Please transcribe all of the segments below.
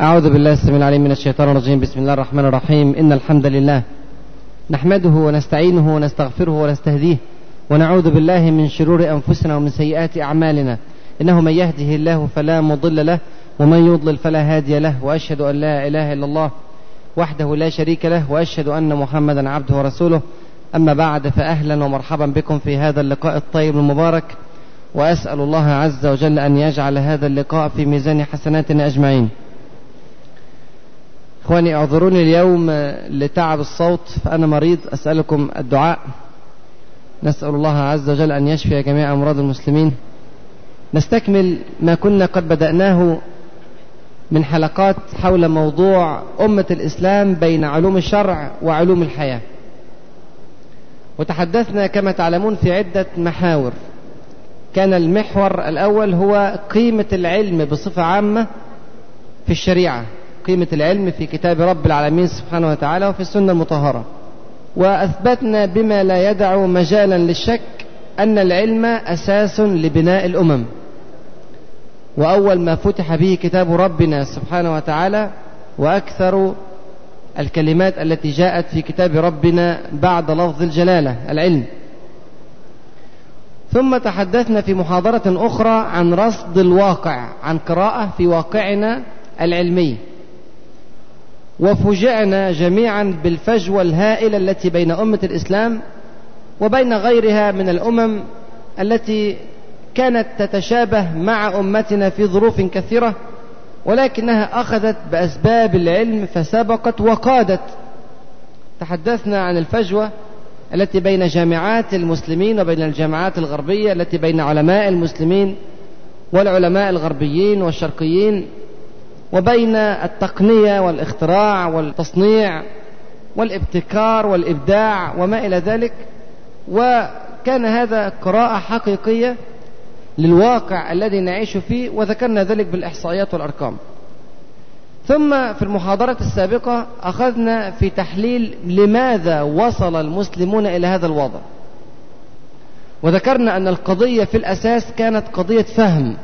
أعوذ بالله السميع العليم من الشيطان الرجيم. بسم الله الرحمن الرحيم. إن الحمد لله نحمده ونستعينه ونستغفره ونستهديه ونعوذ بالله من شرور أنفسنا ومن سيئات أعمالنا. إنه من يهده الله فلا مضل له ومن يضلل فلا هادي له وأشهد أن لا إله إلا الله وحده لا شريك له وأشهد أن محمدا عبده ورسوله. أما بعد فأهلا ومرحبا بكم في هذا اللقاء الطيب المبارك. وأسأل الله عز وجل أن يجعل هذا اللقاء في ميزان حسناتنا أجمعين. إخواني اعذروني اليوم لتعب الصوت فأنا مريض أسألكم الدعاء. نسأل الله عز وجل أن يشفي جميع أمراض المسلمين. نستكمل ما كنا قد بدأناه من حلقات حول موضوع أمة الإسلام بين علوم الشرع وعلوم الحياة. وتحدثنا كما تعلمون في عدة محاور. كان المحور الأول هو قيمة العلم بصفة عامة في الشريعة. قيمة العلم في كتاب رب العالمين سبحانه وتعالى وفي السنة المطهرة. وأثبتنا بما لا يدع مجالا للشك أن العلم أساس لبناء الأمم. وأول ما فتح به كتاب ربنا سبحانه وتعالى وأكثر الكلمات التي جاءت في كتاب ربنا بعد لفظ الجلالة العلم. ثم تحدثنا في محاضرة أخرى عن رصد الواقع عن قراءة في واقعنا العلمي. وفجعنا جميعا بالفجوة الهائلة التي بين أمة الإسلام وبين غيرها من الأمم التي كانت تتشابه مع أمتنا في ظروف كثيرة ولكنها أخذت بأسباب العلم فسبقت وقادت. تحدثنا عن الفجوة التي بين جامعات المسلمين وبين الجامعات الغربية التي بين علماء المسلمين والعلماء الغربيين والشرقيين وبين التقنية والاختراع والتصنيع والابتكار والإبداع وما إلى ذلك وكان هذا قراءة حقيقية للواقع الذي نعيش فيه وذكرنا ذلك بالإحصائيات والأرقام. ثم في المحاضرة السابقة أخذنا في تحليل لماذا وصل المسلمون إلى هذا الوضع. وذكرنا أن القضية في الأساس كانت قضية فهم.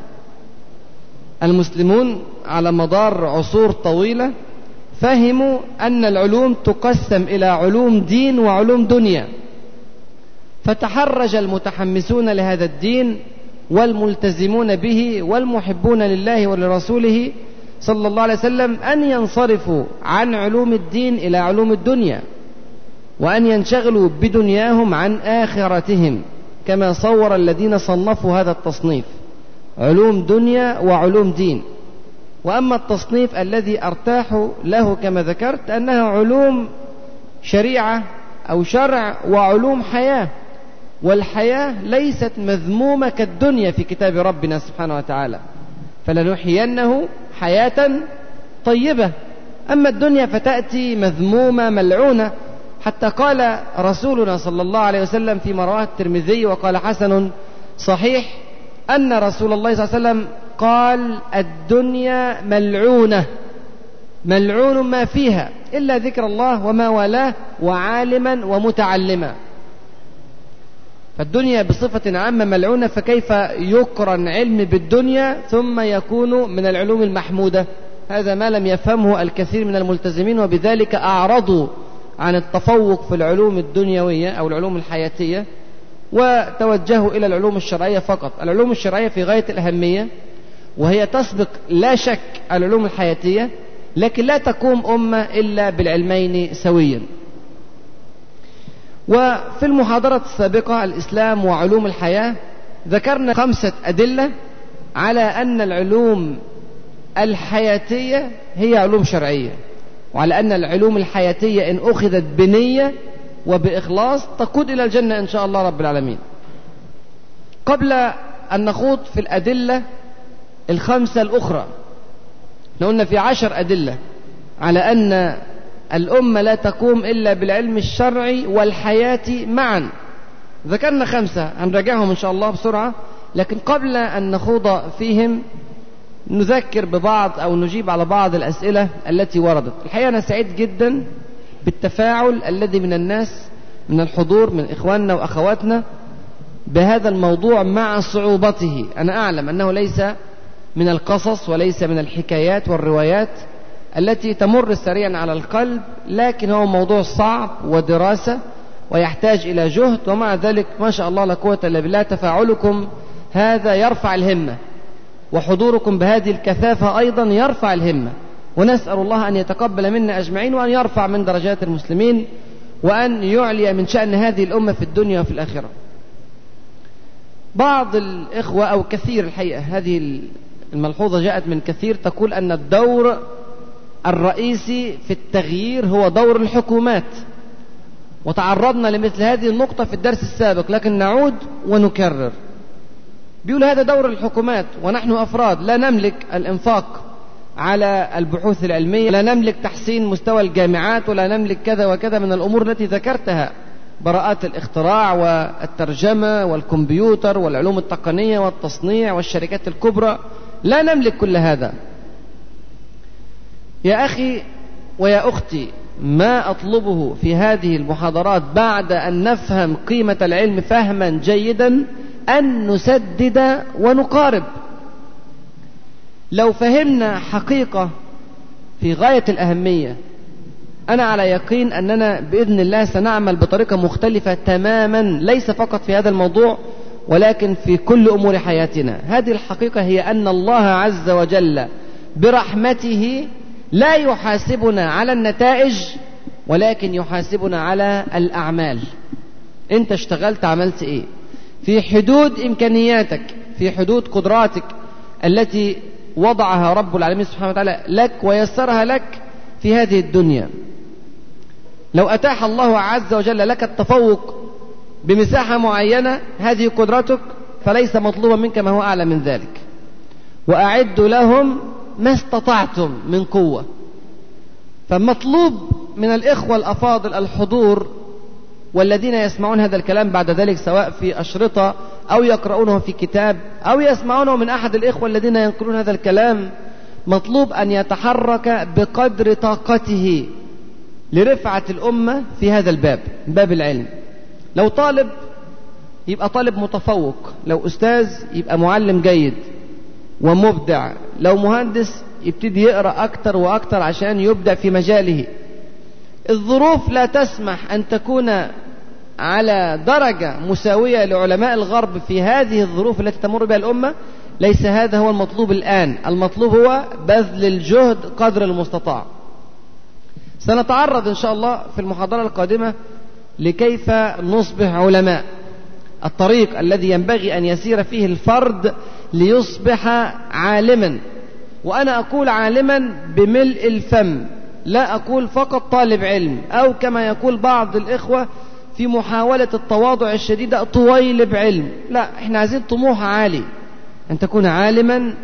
المسلمون على مدار عصور طويلة فهموا أن العلوم تقسم إلى علوم دين وعلوم دنيا. فتحرج المتحمسون لهذا الدين والملتزمون به والمحبون لله ولرسوله صلى الله عليه وسلم أن ينصرفوا عن علوم الدين إلى علوم الدنيا وأن ينشغلوا بدنياهم عن آخرتهم كما صور الذين صنفوا هذا التصنيف. علوم دنيا وعلوم دين. وأما التصنيف الذي أرتاح له كما ذكرت أنها علوم شريعة أو شرع وعلوم حياة. والحياة ليست مذمومة كالدنيا في كتاب ربنا سبحانه وتعالى. فلنحيينه حياة طيبة. أما الدنيا فتأتي مذمومة ملعونة. حتى قال رسولنا صلى الله عليه وسلم في رواه الترمذي وقال حسن صحيح أن رسول الله صلى الله عليه وسلم قال الدنيا ملعونة. ملعون ما فيها إلا ذكر الله وما والاه وعالما ومتعلما. فالدنيا بصفة عامة ملعونة فكيف يقرن علم بالدنيا ثم يكون من العلوم المحمودة؟ هذا ما لم يفهمه الكثير من الملتزمين وبذلك أعرضوا عن التفوق في العلوم الدنيوية أو العلوم الحياتية. وتوجهوا إلى العلوم الشرعية فقط. العلوم الشرعية في غاية الأهمية وهي تسبق لا شك العلوم الحياتية لكن لا تقوم أمة إلا بالعلمين سويا. وفي المحاضرة السابقة الإسلام وعلوم الحياة ذكرنا خمسة أدلة على أن العلوم الحياتية هي علوم شرعية وعلى أن العلوم الحياتية إن أخذت بنية وبإخلاص تقود إلى الجنة إن شاء الله رب العالمين. قبل أن نخوض في الأدلة الخمسة الأخرى قلنا في عشر أدلة على أن الأمة لا تقوم إلا بالعلم الشرعي والحياة معا. ذكرنا خمسة هنراجعهم إن شاء الله بسرعة لكن قبل أن نخوض فيهم نذكر ببعض أو نجيب على بعض الأسئلة التي وردت. الحقيقة أنا سعيد جدا بالتفاعل الذي من الناس من الحضور من إخواننا وأخواتنا بهذا الموضوع مع صعوبته. أنا أعلم أنه ليس من القصص وليس من الحكايات والروايات التي تمر سريعا على القلب لكن هو موضوع صعب ودراسة ويحتاج إلى جهد ومع ذلك ما شاء الله لا قوة إلا بالله تفاعلكم هذا يرفع الهمة وحضوركم بهذه الكثافة أيضا يرفع الهمة. ونسأل الله أن يتقبل منا أجمعين وأن يرفع من درجات المسلمين وأن يعلي من شأن هذه الأمة في الدنيا وفي الآخرة. بعض الإخوة أو كثير الحقيقة هذه الملحوظة جاءت من كثير تقول أن الدور الرئيسي في التغيير هو دور الحكومات. وتعرضنا لمثل هذه النقطة في الدرس السابق لكن نعود ونكرر. بيقول هذا دور الحكومات ونحن أفراد لا نملك الإنفاق على البحوث العلمية. لا نملك تحسين مستوى الجامعات ولا نملك كذا وكذا من الأمور التي ذكرتها. براءات الاختراع والترجمة والكمبيوتر والعلوم التقنية والتصنيع والشركات الكبرى. لا نملك كل هذا. يا أخي ويا أختي ما أطلبه في هذه المحاضرات بعد أن نفهم قيمة العلم فهما جيدا أن نسدد ونقارب؟ لو فهمنا حقيقة في غاية الأهمية أنا على يقين أننا بإذن الله سنعمل بطريقة مختلفة تماما ليس فقط في هذا الموضوع ولكن في كل أمور حياتنا. هذه الحقيقة هي أن الله عز وجل برحمته لا يحاسبنا على النتائج ولكن يحاسبنا على الأعمال. أنت اشتغلت عملت إيه؟ في حدود إمكانياتك في حدود قدراتك التي وضعها رب العالمين سبحانه وتعالى لك ويسرها لك في هذه الدنيا. لو أتاح الله عز وجل لك التفوق بمساحة معينة هذه قدرتك فليس مطلوبا منك ما هو أعلى من ذلك. وأعدوا لهم ما استطعتم من قوة. فمطلوب من الإخوة الأفاضل الحضور والذين يسمعون هذا الكلام بعد ذلك سواء في أشرطة أو يقرؤونه في كتاب أو يسمعونه من أحد الإخوة الذين ينقلون هذا الكلام مطلوب أن يتحرك بقدر طاقته لرفعة الأمة في هذا الباب باب العلم. لو طالب يبقى طالب متفوق. لو أستاذ يبقى معلم جيد ومبدع. لو مهندس يبتدي يقرأ أكتر وأكتر عشان يبدع في مجاله. الظروف لا تسمح أن تكون على درجة مساوية لعلماء الغرب في هذه الظروف التي تمر بها الأمة ليس هذا هو المطلوب الآن. المطلوب هو بذل الجهد قدر المستطاع. سنتعرض إن شاء الله في المحاضرة القادمة لكيف نصبح علماء. الطريق الذي ينبغي أن يسير فيه الفرد ليصبح عالما. وأنا أقول عالما بملء الفم لا أقول فقط طالب علم أو كما يقول بعض الإخوة في محاولة التواضع الشديدة طويل بعلم. لا إحنا عايزين طموح عالي. أن تكون عالما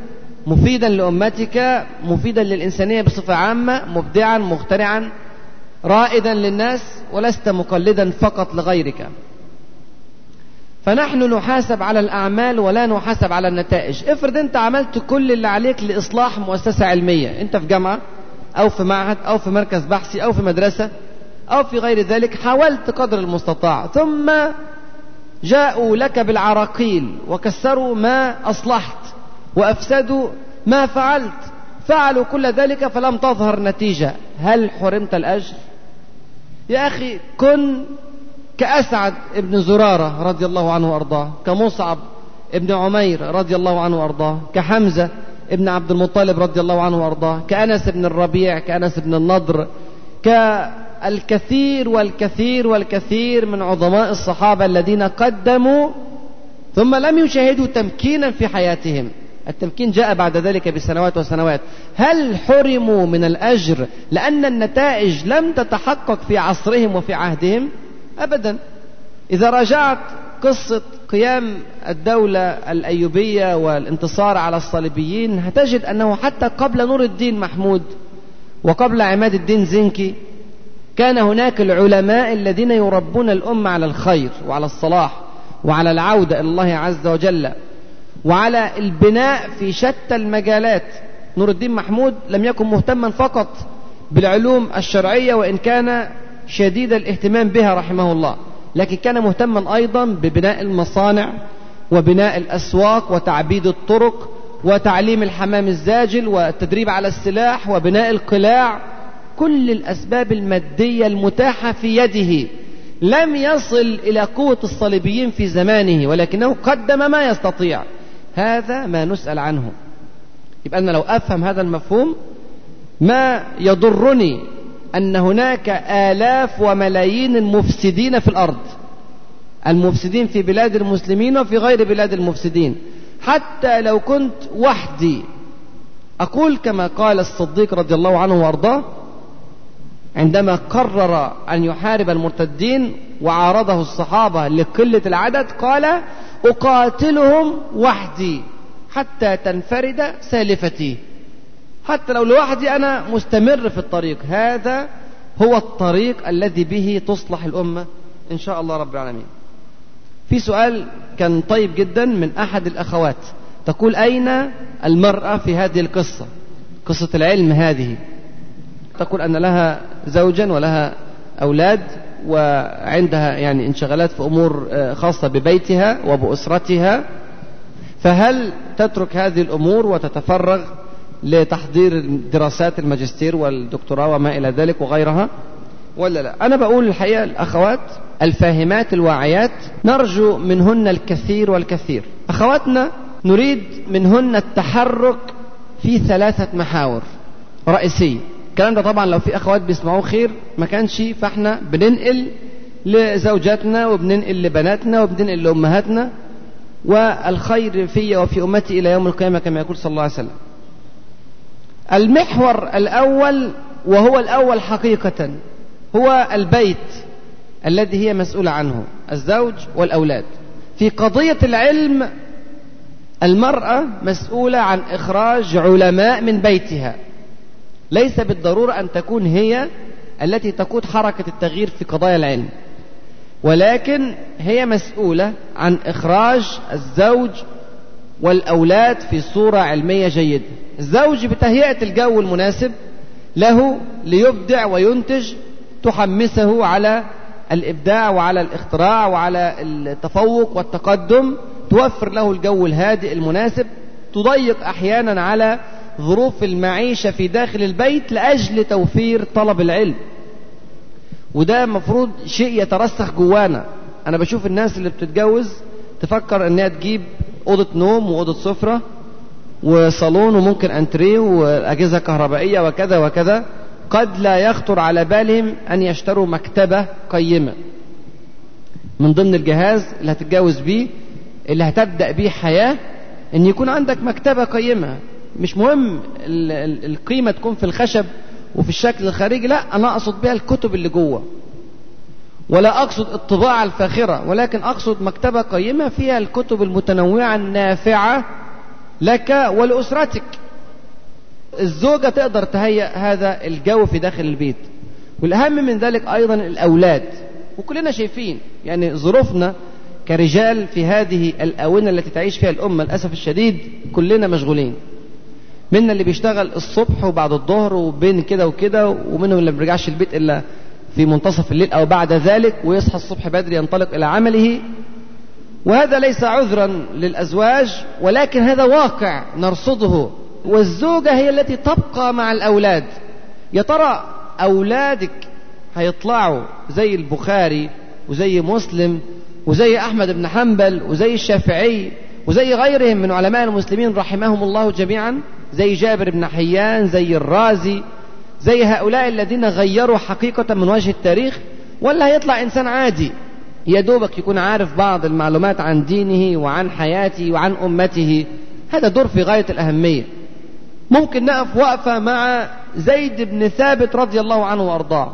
مفيدا لأمتك مفيدا للإنسانية بصفة عامة مبدعا مخترعا رائدا للناس ولست مقلدا فقط لغيرك. فنحن نحاسب على الأعمال ولا نحاسب على النتائج. افرض أنت عملت كل اللي عليك لإصلاح مؤسسة علمية. أنت في جامعة أو في معهد أو في مركز بحثي أو في مدرسة. أو في غير ذلك حاولت قدر المستطاع ثم جاءوا لك بالعراقيل وكسروا ما أصلحت وأفسدوا ما فعلت فعلوا كل ذلك فلم تظهر نتيجة. هل حرمت الأجر؟ يا أخي كن كأسعد ابن زرارة رضي الله عنه وأرضاه كمصعب ابن عمير رضي الله عنه وأرضاه كحمزة ابن عبد المطلب رضي الله عنه وأرضاه كأنس بن الربيع كأنس بن النضر كالكثير والكثير والكثير من عظماء الصحابة الذين قدموا ثم لم يشاهدوا تمكينا في حياتهم. التمكين جاء بعد ذلك بسنوات وسنوات. هل حرموا من الأجر لأن النتائج لم تتحقق في عصرهم وفي عهدهم؟ أبدا. إذا راجعت قصة قيام الدولة الأيوبية والانتصار على الصليبيين هتجد أنه حتى قبل نور الدين محمود وقبل عماد الدين زنكي كان هناك العلماء الذين يربون الأمة على الخير وعلى الصلاح وعلى العودة إلى الله عز وجل وعلى البناء في شتى المجالات. نور الدين محمود لم يكن مهتما فقط بالعلوم الشرعية وإن كان شديد الاهتمام بها رحمه الله لكن كان مهتما أيضا ببناء المصانع وبناء الأسواق وتعبيد الطرق وتعليم الحمام الزاجل والتدريب على السلاح وبناء القلاع كل الأسباب المادية المتاحة في يده. لم يصل إلى قوة الصليبيين في زمانه ولكنه قدم ما يستطيع. هذا ما نسأل عنه. يبقى أنا لو أفهم هذا المفهوم ما يضرني أن هناك آلاف وملايين المفسدين في الأرض. المفسدين في بلاد المسلمين وفي غير بلاد المفسدين. حتى لو كنت وحدي أقول كما قال الصديق رضي الله عنه وأرضاه عندما قرر أن يحارب المرتدين وعارضه الصحابة لقلة العدد قال أقاتلهم وحدي حتى تنفرد سالفتي. حتى لو لوحدي أنا مستمر في الطريق. هذا هو الطريق الذي به تصلح الأمة إن شاء الله رب العالمين. في سؤال كان طيب جدا من أحد الأخوات. تقول أين المرأة في هذه القصة؟ قصة العلم هذه. تقول أن لها زوجا ولها أولاد وعندها يعني انشغالات في أمور خاصة ببيتها وبأسرتها فهل تترك هذه الأمور وتتفرغ لتحضير دراسات الماجستير والدكتوراه وما إلى ذلك وغيرها؟ ولا لا؟ أنا بقول الحقيقة الأخوات الفاهمات الواعيات نرجو منهن الكثير والكثير. أخواتنا نريد منهن التحرك في ثلاثة محاور. رئيسية الكلام ده طبعا لو في أخوات بيسمعوه خير ما كانش فإحنا بننقل لزوجاتنا وبننقل لبناتنا وبننقل لأمهاتنا والخير في وفي أمتي إلى يوم القيامة كما يقول صلى الله عليه وسلم. المحور الأول وهو الأول حقيقة هو البيت الذي هي مسؤولة عنه الزوج والأولاد. في قضية العلم المرأة مسؤولة عن إخراج علماء من بيتها. ليس بالضرورة أن تكون هي التي تقود حركة التغيير في قضايا العلم. ولكن هي مسؤولة عن إخراج الزوج والأولاد في صورة علمية جيدة. الزوج بتهيئة الجو المناسب له ليبدع وينتج تحمسه على الإبداع وعلى الإختراع وعلى التفوق والتقدم توفر له الجو الهادئ المناسب تضيق أحيانا على ظروف المعيشة في داخل البيت لأجل توفير طلب العلم. وده مفروض شيء يترسخ جوانا. أنا بشوف الناس اللي بتتجوز تفكر إنها تجيب أوضة نوم وأوضة سفرة وصالون وممكن أنتريه وأجهزة كهربائية وكذا وكذا. قد لا يخطر على بالهم أن يشتروا مكتبة قيمة. من ضمن الجهاز اللي هتتجوز بيه اللي هتبدأ بيه حياة أن يكون عندك مكتبة قيمة. مش مهم القيمة تكون في الخشب وفي الشكل الخارجي لا أنا أقصد بها الكتب اللي جوه. ولا أقصد الطباعة الفاخرة ولكن أقصد مكتبة قيمة فيها الكتب المتنوعة النافعة لك ولأسرتك. الزوجة تقدر تهيئ هذا الجو في داخل البيت. والأهم من ذلك أيضا الأولاد. وكلنا شايفين يعني ظروفنا كرجال في هذه الآونة التي تعيش فيها الأمة للأسف الشديد كلنا مشغولين. منا اللي بيشتغل الصبح وبعد الظهر وبين كده وكده ومنهم اللي ما بيرجعش البيت إلا في منتصف الليل أو بعد ذلك ويصحى الصبح بدري ينطلق إلى عمله. وهذا ليس عذرا للأزواج ولكن هذا واقع نرصده. والزوجة هي التي تبقى مع الأولاد. يا ترى أولادك هيطلعوا زي البخاري وزي مسلم وزي أحمد بن حنبل وزي الشافعي وزي غيرهم من علماء المسلمين رحمهم الله جميعا؟ زي جابر بن حيان زي الرازي زي هؤلاء الذين غيروا حقيقة من وجه التاريخ ولا هيطلع إنسان عادي. يا دوبك يكون عارف بعض المعلومات عن دينه وعن حياته وعن أمته. هذا دور في غاية الأهمية. ممكن نقف وقفة مع زيد بن ثابت رضي الله عنه وأرضاه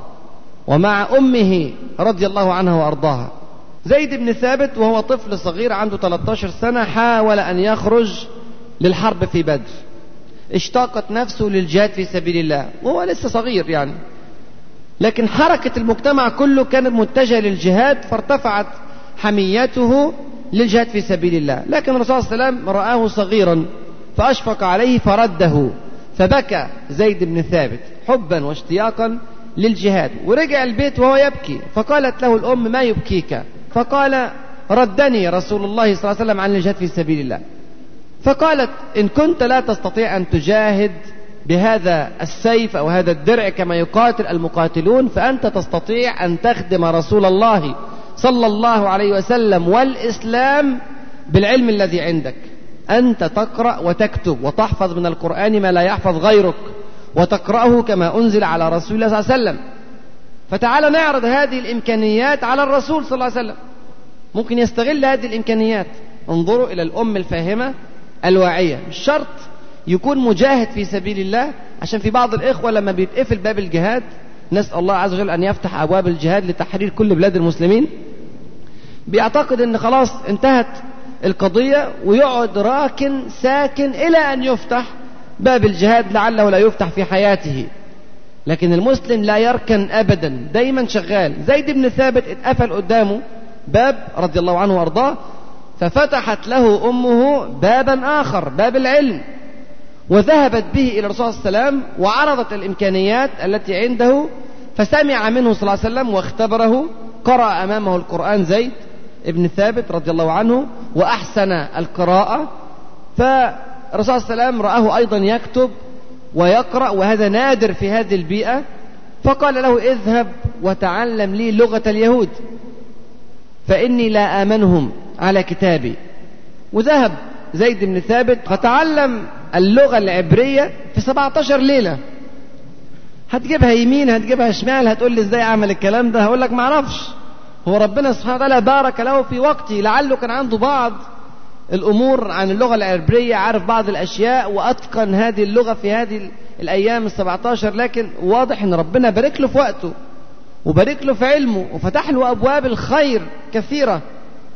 ومع أمه رضي الله عنها وأرضاها. زيد بن ثابت وهو طفل صغير عنده 13 سنة حاول أن يخرج للحرب في بدر. اشتاقت نفسه للجهاد في سبيل الله. وهو لسه صغير يعني. لكن حركة المجتمع كله كانت متجهة للجهاد فارتفعت حميته للجهاد في سبيل الله. لكن الرسول صلى الله عليه وسلم رآه صغيرا فأشفق عليه فرده. فبكى زيد بن ثابت حبا واشتياقا للجهاد. ورجع البيت وهو يبكي. فقالت له الأم ما يبكيك؟ فقال ردني رسول الله صلى الله عليه وسلم عن الجهاد في سبيل الله. فقالت إن كنت لا تستطيع أن تجاهد بهذا السيف أو هذا الدرع كما يقاتل المقاتلون فأنت تستطيع أن تخدم رسول الله صلى الله عليه وسلم والإسلام بالعلم الذي عندك. أنت تقرأ وتكتب وتحفظ من القرآن ما لا يحفظ غيرك وتقرأه كما أنزل على رسول الله صلى الله عليه وسلم. فتعال نعرض هذه الإمكانيات على الرسول صلى الله عليه وسلم. ممكن يستغل هذه الإمكانيات. انظروا إلى الأم الفاهمة الواعية. شرط يكون مجاهد في سبيل الله عشان في بعض الإخوة لما بيتقفل باب الجهاد نسأل الله عز وجل أن يفتح أبواب الجهاد لتحرير كل بلاد المسلمين. بيعتقد أن خلاص انتهت القضية ويقعد راكن ساكن إلى أن يفتح باب الجهاد لعله لا يفتح في حياته. لكن المسلم لا يركن أبدا دايما شغال. زيد بن ثابت اتقفل قدامه باب رضي الله عنه وأرضاه. ففتحت له أمه بابا آخر باب العلم وذهبت به إلى الرسول صلى الله عليه وسلم وعرضت الإمكانيات التي عنده فسمع منه صلى الله عليه وسلم واختبره قرأ أمامه القرآن زيد ابن ثابت رضي الله عنه وأحسن القراءة. فالرسول صلى الله عليه وسلم رآه أيضا يكتب ويقرأ وهذا نادر في هذه البيئة. فقال له اذهب وتعلم لي لغة اليهود فإني لا آمنهم. على كتابي. وذهب زيد بن ثابت فتعلم اللغة العبرية في 17 ليلة. هتجيبها يمين هتجيبها شمال هتقول لي إزاي أعمل الكلام ده؟ هقول لك ما أعرفش. هو ربنا سبحانه وتعالى بارك له في وقته لعله كان عنده بعض الأمور عن اللغة العبرية عارف بعض الأشياء وأتقن هذه اللغة في هذه الأيام ال17 لكن واضح إن ربنا بارك له في وقته وبارك له في علمه وفتح له أبواب الخير كثيرة.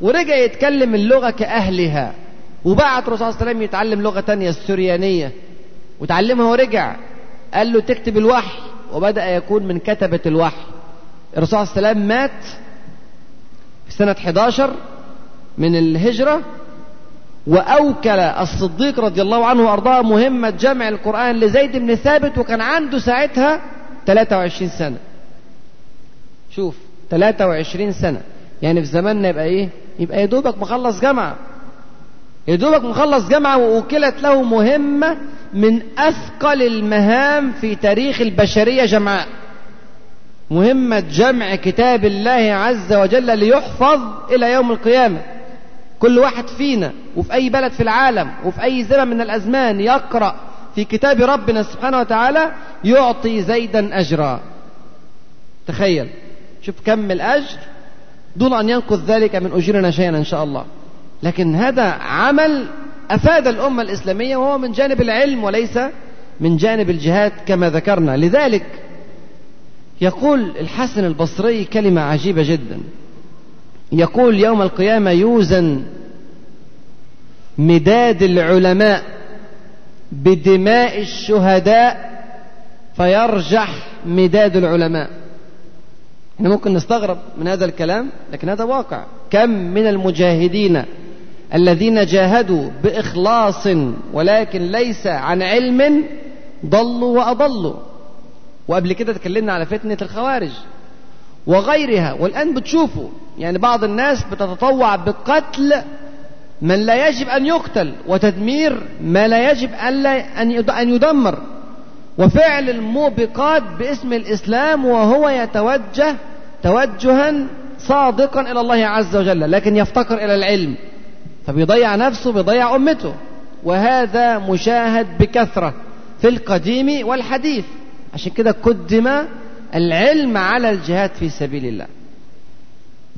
ورجع يتكلم اللغة كأهلها وبعت الرسول صلى الله عليه وسلم يتعلم لغة تانية السريانيه وتعلمها ورجع قال له تكتب الوحي وبدأ يكون من كتبة الوحي. الرسول صلى الله عليه وسلم مات في سنة 11 من الهجرة وأوكل الصديق رضي الله عنه وأرضاه مهمة جمع القرآن لزيد بن ثابت وكان عنده ساعتها 23 سنة. شوف 23 سنة. يعني في زماننا يبقى إيه؟ يبقى يا دوبك مخلص جامعة. يا دوبك مخلص جامعة وأوكلت له مهمة من أثقل المهام في تاريخ البشرية جمعاء. مهمة جمع كتاب الله عز وجل ليحفظ إلى يوم القيامة. كل واحد فينا وفي أي بلد في العالم وفي أي زمن من الأزمان يقرأ في كتاب ربنا سبحانه وتعالى يعطي زيدا أجرا. تخيل. شوف كم الأجر دون أن ينقذ ذلك من أجرنا شيئا إن شاء الله. لكن هذا عمل أفاد الأمة الإسلامية وهو من جانب العلم وليس من جانب الجهاد كما ذكرنا. لذلك يقول الحسن البصري كلمة عجيبة جدا. يقول يوم القيامة يوزن مداد العلماء بدماء الشهداء فيرجح مداد العلماء. إحنا ممكن نستغرب من هذا الكلام لكن هذا واقع. كم من المجاهدين الذين جاهدوا بإخلاص ولكن ليس عن علم ضلوا وأضلوا. وقبل كده تكلمنا على فتنة الخوارج وغيرها والآن بتشوفوا. يعني بعض الناس بتتطوع بقتل من لا يجب أن يقتل وتدمير ما لا يجب أن يدمر. وفعل الموبقات باسم الإسلام وهو يتوجه توجها صادقا إلى الله عز وجل لكن يفتقر إلى العلم فبيضيع نفسه بيضيع أمته وهذا مشاهد بكثرة في القديم والحديث. عشان كده قدم العلم على الجهاد في سبيل الله.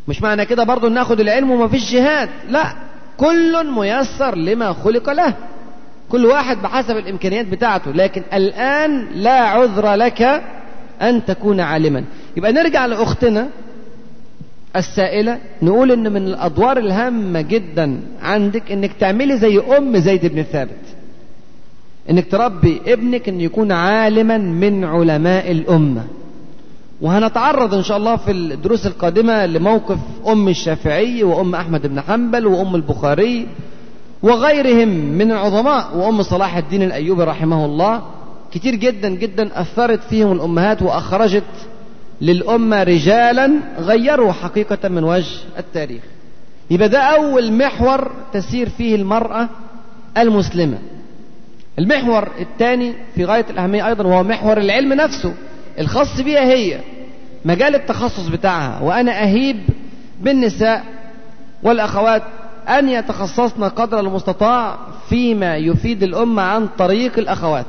مش معنى كده برضو ناخد العلم وما فيش جهاد لا كل ميسر لما خلق له. كل واحد بحسب الإمكانيات بتاعته لكن الآن لا عذر لك أن تكون عالما. يبقى نرجع لأختنا السائلة نقول إن من الأدوار الهامة جدا عندك إنك تعملي زي أم زيد بن ثابت. إنك تربي ابنك إن يكون عالما من علماء الأمة. وهنتعرض إن شاء الله في الدروس القادمة لموقف أم الشافعي وأم أحمد بن حنبل وأم البخاري وغيرهم من العظماء وأم صلاح الدين الأيوبي رحمه الله كتير جدا جدا أثرت فيهم الأمهات وأخرجت للأمة رجالا غيروا حقيقة من وجه التاريخ. يبقى ده أول محور تسير فيه المرأة المسلمة. المحور الثاني في غاية الأهمية أيضا وهو محور العلم نفسه الخاص بها هي مجال التخصص بتاعها. وأنا أهيب بالنساء والأخوات أن يتخصصن قدر المستطاع فيما يفيد الأمة عن طريق الأخوات.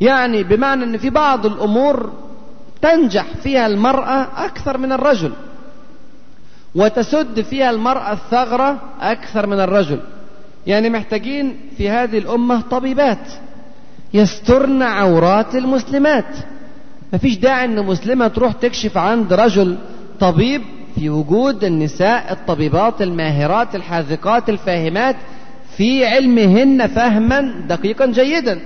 يعني بمعنى أن في بعض الأمور تنجح فيها المرأة أكثر من الرجل وتسد فيها المرأة الثغرة أكثر من الرجل. يعني محتاجين في هذه الأمة طبيبات يسترن عورات المسلمات. مفيش داعي أن مسلمة تروح تكشف عند رجل طبيب في وجود النساء الطبيبات الماهرات الحاذقات الفاهمات في علمهن فهما دقيقا جيدا.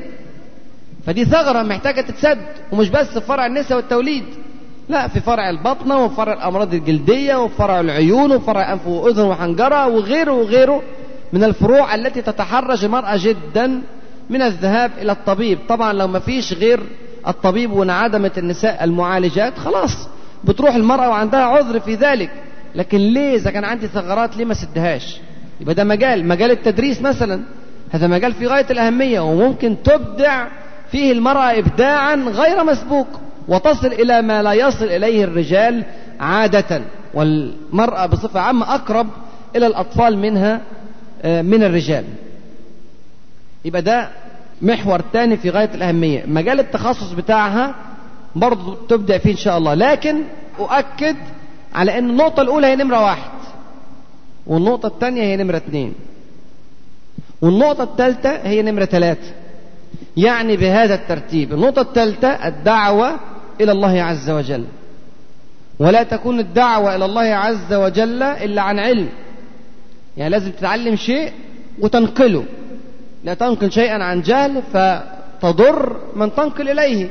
فدي ثغرة محتاجة تتسد ومش بس في فرع النساء والتوليد. لا في فرع البطنة وفرع الأمراض الجلدية وفرع العيون وفرع أنف وأذن وحنجرة وغيره وغيره من الفروع التي تتحرج المرأة جدا من الذهاب إلى الطبيب. طبعا لو ما فيش غير الطبيب وانعدمت النساء المعالجات خلاص. بتروح المرأة وعندها عذر في ذلك. لكن ليه إذا كان عندي ثغرات ليه ما سدهاش؟ يبقى ده مجال مجال التدريس مثلا. هذا مجال في غاية الأهمية وممكن تبدع فيه المرأة إبداعا غير مسبوق وتصل إلى ما لا يصل إليه الرجال عادة. والمرأة بصفة عامة أقرب إلى الأطفال منها من الرجال. يبقى ده محور تاني في غاية الأهمية. مجال التخصص بتاعها برضه تبدأ فيه إن شاء الله. لكن أؤكد على أن النقطة الأولى هي نمرة واحد والنقطة الثانية هي نمرة اثنين. والنقطة الثالثة هي نمرة ثلاثة. يعني بهذا الترتيب النقطة الثالثة الدعوة إلى الله عز وجل. ولا تكون الدعوة إلى الله عز وجل إلا عن علم. يعني لازم تتعلم شيء وتنقله. لا تنقل شيئا عن جهل فتضر من تنقل إليه.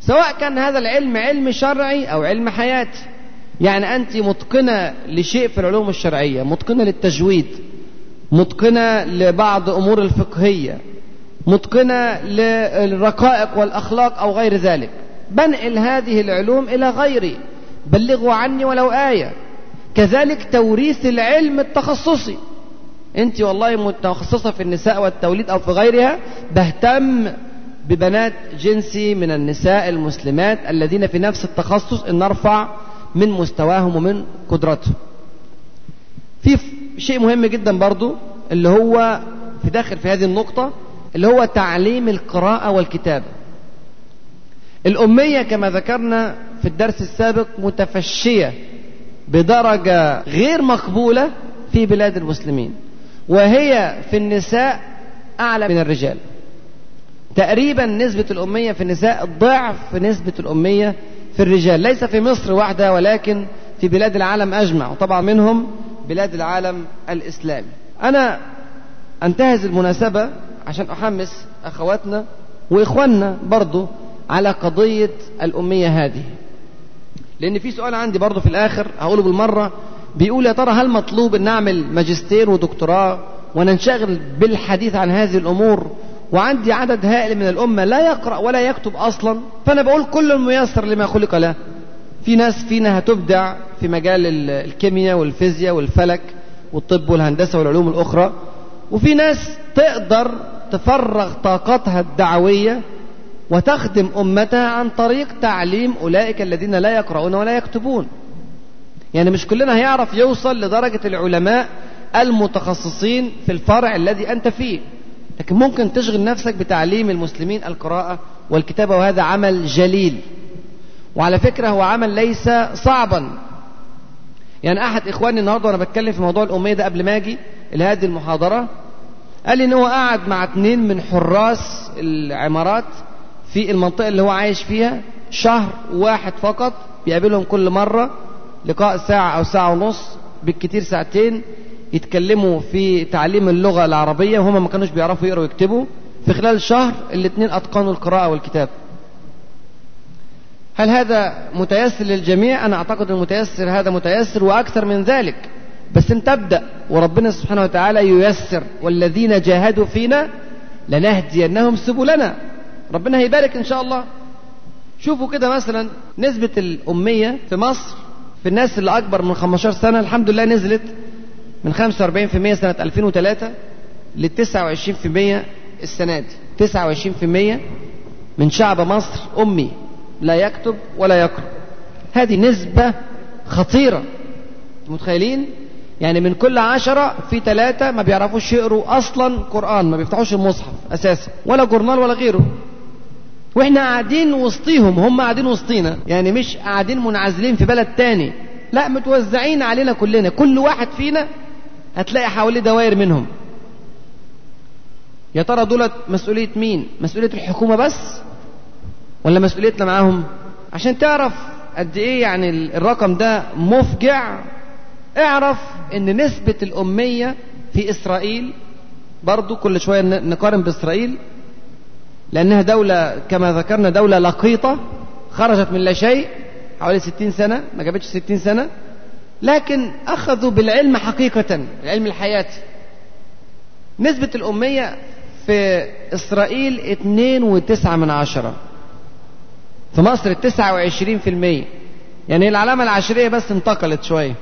سواء كان هذا العلم علم شرعي أو علم حياتي يعني أنت متقنة لشيء في العلوم الشرعية متقنة للتجويد متقنة لبعض أمور الفقهية متقنة للرقائق والأخلاق أو غير ذلك. بنقل هذه العلوم إلى غيري. بلغوا عني ولو آية. كذلك توريث العلم التخصصي. أنت والله متخصصة في النساء والتوليد أو في غيرها بهتم ببنات جنسي من النساء المسلمات الذين في نفس التخصص إن نرفع من مستواهم ومن قدرتهم في شيء مهم جدا برضو اللي هو في داخل في هذه النقطة اللي هو تعليم القراءة والكتابة. الأمية كما ذكرنا في الدرس السابق متفشية بدرجة غير مقبولة في بلاد المسلمين وهي في النساء أعلى من الرجال. تقريبا نسبة الأمية في النساء ضعف نسبة الأمية في الرجال. ليس في مصر وحدها ولكن في بلاد العالم أجمع وطبعا منهم بلاد العالم الإسلامي. أنا أنتهز المناسبة عشان أحمس أخواتنا وإخواننا برضو على قضية الأمية هذه. لأن في سؤال عندي برضو في الآخر هقوله بالمرة. بيقول يا ترى هل مطلوب أن نعمل ماجستير ودكتوراه وننشغل بالحديث عن هذه الأمور وعندي عدد هائل من الأمة لا يقرأ ولا يكتب أصلا فأنا بقول كل ميسر لما خلق له. في ناس فينا هتبدع في مجال الكيمياء والفيزياء والفلك والطب والهندسة والعلوم الأخرى وفي ناس تقدر تفرغ طاقتها الدعوية وتخدم أمتها عن طريق تعليم أولئك الذين لا يقرؤون ولا يكتبون. يعني مش كلنا هيعرف يوصل لدرجة العلماء المتخصصين في الفرع الذي أنت فيه. لكن ممكن تشغل نفسك بتعليم المسلمين القراءة والكتابة وهذا عمل جليل. وعلى فكرة هو عمل ليس صعبا. يعني أحد إخواني النهاردة وأنا بتكلم في موضوع الأمية ده قبل ما أجي لهذه المحاضرة قال لي إن هو قعد مع اتنين من حراس العمارات في المنطقة اللي هو عايش فيها شهر واحد فقط بيقابلهم كل مرة لقاء ساعة أو ساعة ونص بالكتير ساعتين. يتكلموا في تعليم اللغة العربية وهم ما كانوش بيعرفوا يقروا ويكتبوا. في خلال شهر الاثنين أتقنوا القراءة والكتاب هل هذا متيسر للجميع؟ أنا أعتقد المتيسر هذا متيسر وأكثر من ذلك. بس انت ابدأ وربنا سبحانه وتعالى ييسر والذين جاهدوا فينا لنهدينهم سبلنا. ربنا هيبارك إن شاء الله. شوفوا كده مثلا نسبة الأمية في مصر في الناس اللي أكبر من 15 سنة الحمد لله نزلت من 45% سنة 2003 للتسعة وعشرين في المية السنة دي. تسعة وعشرين في المية من شعب مصر أمي لا يكتب ولا يقرأ. هذه نسبة خطيرة. متخيلين؟ يعني من كل عشرة في ثلاثة ما بيعرفوش يقروا أصلا قرآن ما بيفتحوش المصحف أساسا ولا جورنال ولا غيره. وإحنا قاعدين وسطيهم هم قاعدين وسطينا. يعني مش قاعدين منعزلين في بلد تاني. لا متوزعين علينا كلنا. كل واحد فينا هتلاقي حواليه دوائر منهم. يا ترى دولت مسؤولية مين؟ مسؤولية الحكومة بس؟ ولا مسؤوليتنا معاهم؟ عشان تعرف قد إيه يعني الرقم ده مفجع. اعرف إن نسبة الأمية في إسرائيل برضو كل شوية نقارن بإسرائيل لأنها دولة كما ذكرنا دولة لقيطة خرجت من لا شيء حوالي ستين سنة ما جابتش ستين سنة. لكن أخذوا بالعلم حقيقة العلم الحياتي نسبة الأمية في إسرائيل اتنين وتسعة من عشرة. في مصر التسعة وعشرين في المية. يعني العلامة العشرية بس انتقلت شوية.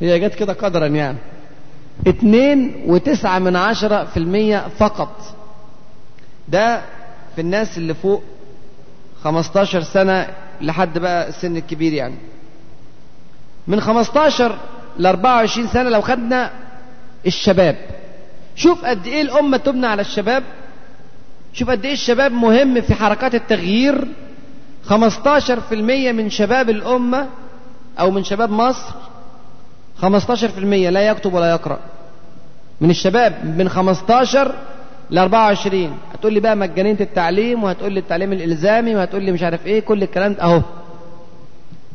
هي جت كده قدرا يعني. اتنين وتسعة من عشرة في المية فقط. ده في الناس اللي فوق خمستاشر سنة لحد بقى السن الكبير يعني. من خمستاشر لأربعة وعشرين سنة لو خدنا الشباب. شوف قد إيه الأمة تبنى على الشباب. شوف قد إيه الشباب مهم في حركات التغيير. 15% من شباب الأمة أو من شباب مصر 15% لا يكتب ولا يقرأ. من الشباب من 15 ل 24 هتقول لي بقى مجانية التعليم وهتقول لي التعليم الإلزامي وهتقول لي مش عارف إيه كل الكلام ده أهو.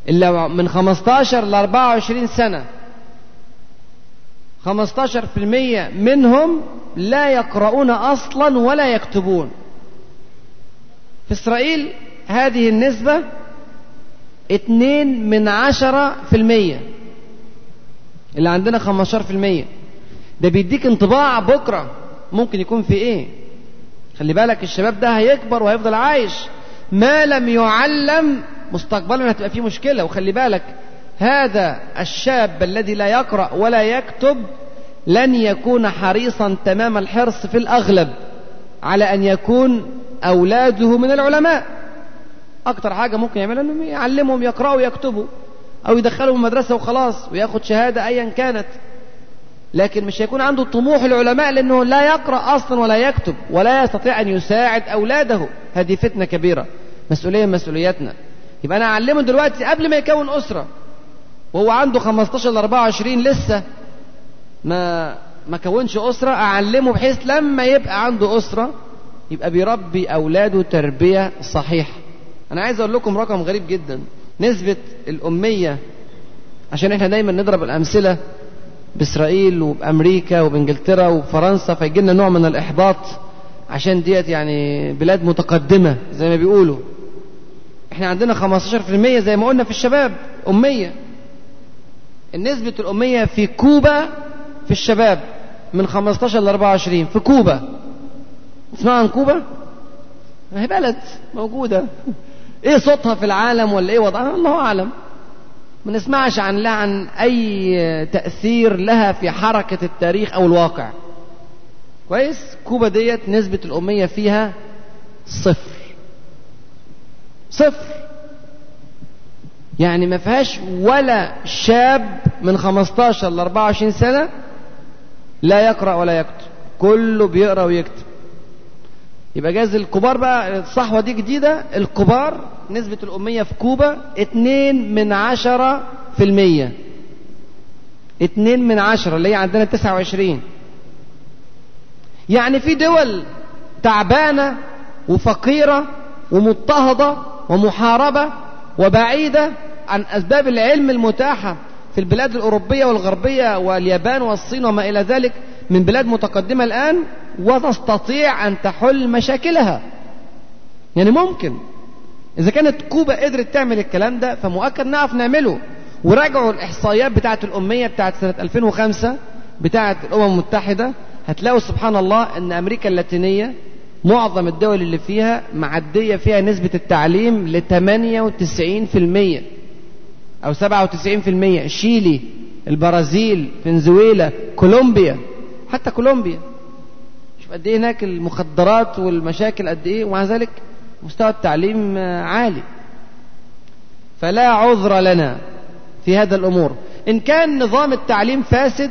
إلا من 15 ل 24 سنة. 15% منهم لا يقرؤون أصلا ولا يكتبون. في إسرائيل هذه النسبة اتنين من عشرة في المية. اللي عندنا خمستاشر في المية. ده بيديك انطباع بكرة. ممكن يكون في إيه؟ خلي بالك الشباب ده هيكبر وهيفضل عايش. ما لم يعلم مستقبلا هتبقى فيه مشكلة وخلي بالك هذا الشاب الذي لا يقرأ ولا يكتب لن يكون حريصا تمام الحرص في الأغلب على أن يكون أولاده من العلماء. أكتر حاجة ممكن يعملها أنهم يعلمهم يقرأوا ويكتبوا أو يدخلهم مدرسة وخلاص وياخد شهادة أيا كانت. لكن مش هيكون عنده طموح العلماء لأنه لا يقرأ أصلا ولا يكتب ولا يستطيع أن يساعد أولاده. هذه فتنة كبيرة. مسؤولية من مسؤولياتنا. يبقى أنا أعلمه دلوقتي قبل ما يكون أسرة. وهو عنده 15 ل 24 لسه. ما ما كونش أسرة أعلمه بحيث لما يبقى عنده أسرة يبقى بيربي أولاده تربية صحيحة. أنا عايز أقول لكم رقم غريب جدا. نسبة الأمية عشان إحنا دايما نضرب الأمثلة بإسرائيل وبأمريكا وبإنجلترا وفرنسا فيجي لنا نوع من الإحباط عشان ديت يعني بلاد متقدمة زي ما بيقولوا. إحنا عندنا 15% زي ما قلنا في الشباب أمية. نسبة الأمية في كوبا في الشباب من 15 ل 24 في كوبا. تسمع عن كوبا؟ هي بلد موجودة. إيه صوتها في العالم ولا إيه وضعها؟ الله أعلم. ما نسمعش عن لها عن أي تأثير لها في حركة التاريخ أو الواقع. كويس؟ كوبا ديت نسبة الأمية فيها صفر. صفر. يعني ما فيهاش ولا شاب من 15 ل 24 سنة لا يقرأ ولا يكتب. كله بيقرأ ويكتب. يبقى جاز الكبار بقى الصحوة دي جديدة. الكبار نسبة الأمية في كوبا اتنين من عشرة في المية. اتنين من عشرة اللي هي عندنا تسعة وعشرين. يعني في دول تعبانة وفقيرة ومضطهدة ومحاربة وبعيدة عن أسباب العلم المتاحة في البلاد الأوروبية والغربية واليابان والصين وما إلى ذلك من بلاد متقدمة الآن وتستطيع أن تحل مشاكلها. يعني ممكن. إذا كانت كوبا قدرت تعمل الكلام ده فمؤكد نعرف نعمله. وراجعوا الإحصائيات بتاعة الأمية بتاعة سنة 2005 بتاعة الأمم المتحدة. هتلاقوا سبحان الله أن أمريكا اللاتينية معظم الدول اللي فيها معدية فيها نسبة التعليم ل 98% أو 97% شيلي البرازيل فنزويلا كولومبيا حتى كولومبيا. شوف قد إيه هناك المخدرات والمشاكل قد إيه ومع ذلك مستوى التعليم عالي. فلا عذر لنا في هذا الأمور. إن كان نظام التعليم فاسد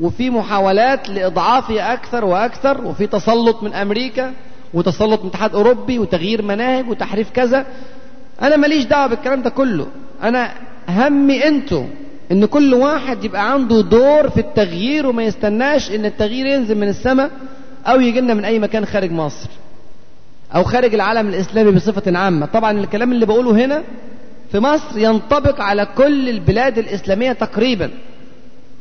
وفي محاولات لإضعافه أكثر وأكثر وفي تسلط من أمريكا وتسلط من الاتحاد الاوروبي وتغيير مناهج وتحريف كذا. أنا ماليش دعوة بالكلام ده كله. أنا همي أنتوا إن كل واحد يبقى عنده دور في التغيير وما يستناش إن التغيير ينزل من السماء أو يجي لنا من أي مكان خارج مصر أو خارج العالم الإسلامي بصفة عامة. طبعا الكلام اللي بقوله هنا في مصر ينطبق على كل البلاد الإسلامية تقريبا.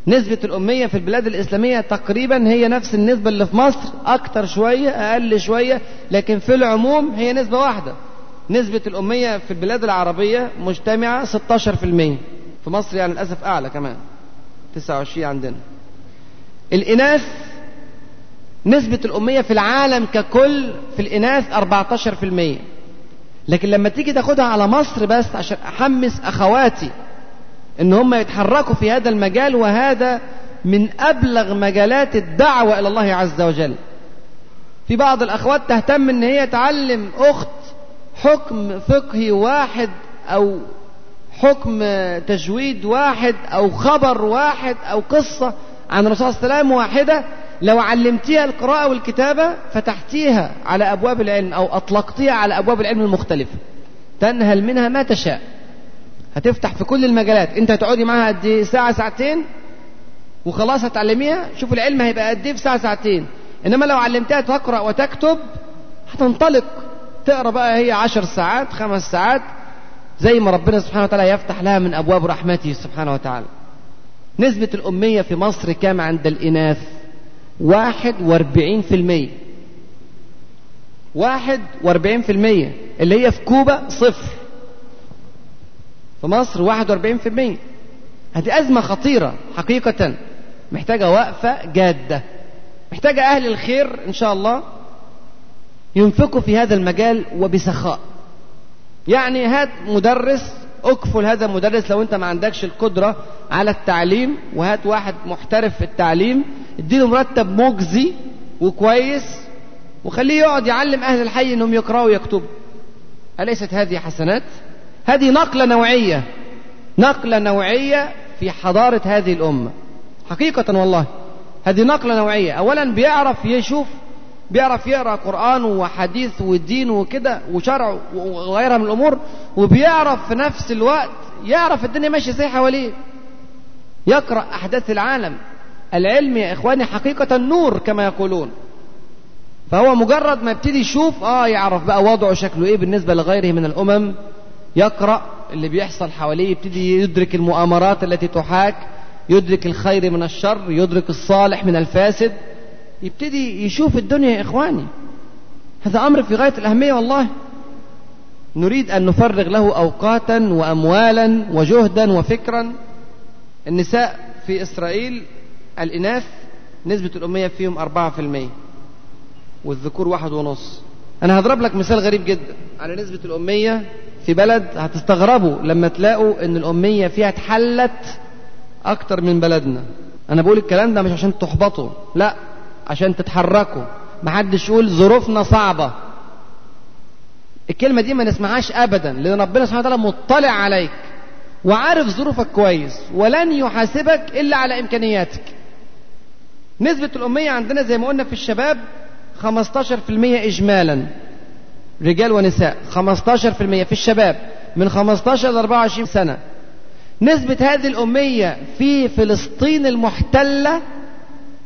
نسبة الأمية في البلاد الإسلامية تقريبا هي نفس النسبة اللي في مصر أكتر شوية أقل شوية لكن في العموم هي نسبة واحدة. نسبة الأمية في البلاد العربية مجتمعة 16% في مصر يعني للأسف أعلى كمان 29 عندنا. الإناث نسبة الأمية في العالم ككل في الإناث 14% لكن لما تيجي تاخدها على مصر بس عشان أحمس أخواتي إن هم يتحركوا في هذا المجال وهذا من أبلغ مجالات الدعوة إلى الله عز وجل. في بعض الأخوات تهتم إن هي تعلم أخت حكم فقهي واحد أو حكم تجويد واحد أو خبر واحد أو قصة عن الرسول صلى الله عليه وسلم واحدة لو علمتيها القراءة والكتابة فتحتيها على أبواب العلم أو أطلقتيها على أبواب العلم المختلفة. تنهل منها ما تشاء. هتفتح في كل المجالات. انت هتقعدي معاها قد إيه؟ ساعة ساعتين؟ وخلاص هتعلميها؟ شوف العلم هيبقى قد إيه في ساعة ساعتين. إنما لو علمتها تقرأ وتكتب هتنطلق. تقرأ بقى هي عشر ساعات خمس ساعات زي ما ربنا سبحانه وتعالى يفتح لها من أبواب رحمته سبحانه وتعالى. نسبة الأمية في مصر كام عند الإناث؟ واحد وأربعين في المية. واحد وأربعين في المية. اللي هي في كوبا صفر. في مصر واحد وأربعين في المية. هذه أزمة خطيرة حقيقة. محتاجة وقفة جادة. محتاجة أهل الخير إن شاء الله ينفقوا في هذا المجال وبسخاء. يعني هات مدرس اكفل هذا المدرس لو أنت ما عندكش القدرة على التعليم وهات واحد محترف في التعليم اديله مرتب مجزي وكويس وخليه يقعد يعلم أهل الحي إنهم يقرأوا ويكتبوا. أليست هذه حسنات؟ هذه نقلة نوعية. نقلة نوعية في حضارة هذه الأمة. حقيقة والله هذه نقلة نوعية. أولا بيعرف يشوف بيعرف يقرأ قرآن وحديث ودين وكده وشرع وغيرها من الأمور وبيعرف في نفس الوقت يعرف الدنيا ماشية إزاي حواليه. يقرأ أحداث العالم. العلم يا إخواني حقيقة نور كما يقولون. فهو مجرد ما يبتدي يشوف آه يعرف بقى وضعه شكله إيه بالنسبة لغيره من الأمم. يقرأ اللي بيحصل حواليه يبتدي يدرك المؤامرات التي تحاك يدرك الخير من الشر يدرك الصالح من الفاسد. يبتدي يشوف الدنيا يا إخواني. هذا أمر في غاية الأهمية والله. نريد أن نفرغ له أوقاتا وأموالا وجهدا وفكرا. النساء في إسرائيل الإناث نسبة الأمية فيهم أربعة في المية والذكور واحد ونص. أنا هضرب لك مثال غريب جدا. على نسبة الأمية في بلد هتستغربوا لما تلاقوا أن الأمية فيها اتحلت أكتر من بلدنا. أنا بقول الكلام ده مش عشان تحبطوا لا عشان تتحركوا. محدش يقول ظروفنا صعبة. الكلمة دي ما نسمعهاش أبدا لأن ربنا سبحانه وتعالى مطلع عليك. وعارف ظروفك كويس ولن يحاسبك إلا على إمكانياتك. نسبة الأمية عندنا زي ما قلنا في الشباب 15% إجمالا. رجال ونساء 15% في الشباب من 15 ل 24 سنة. نسبة هذه الأمية في فلسطين المحتلة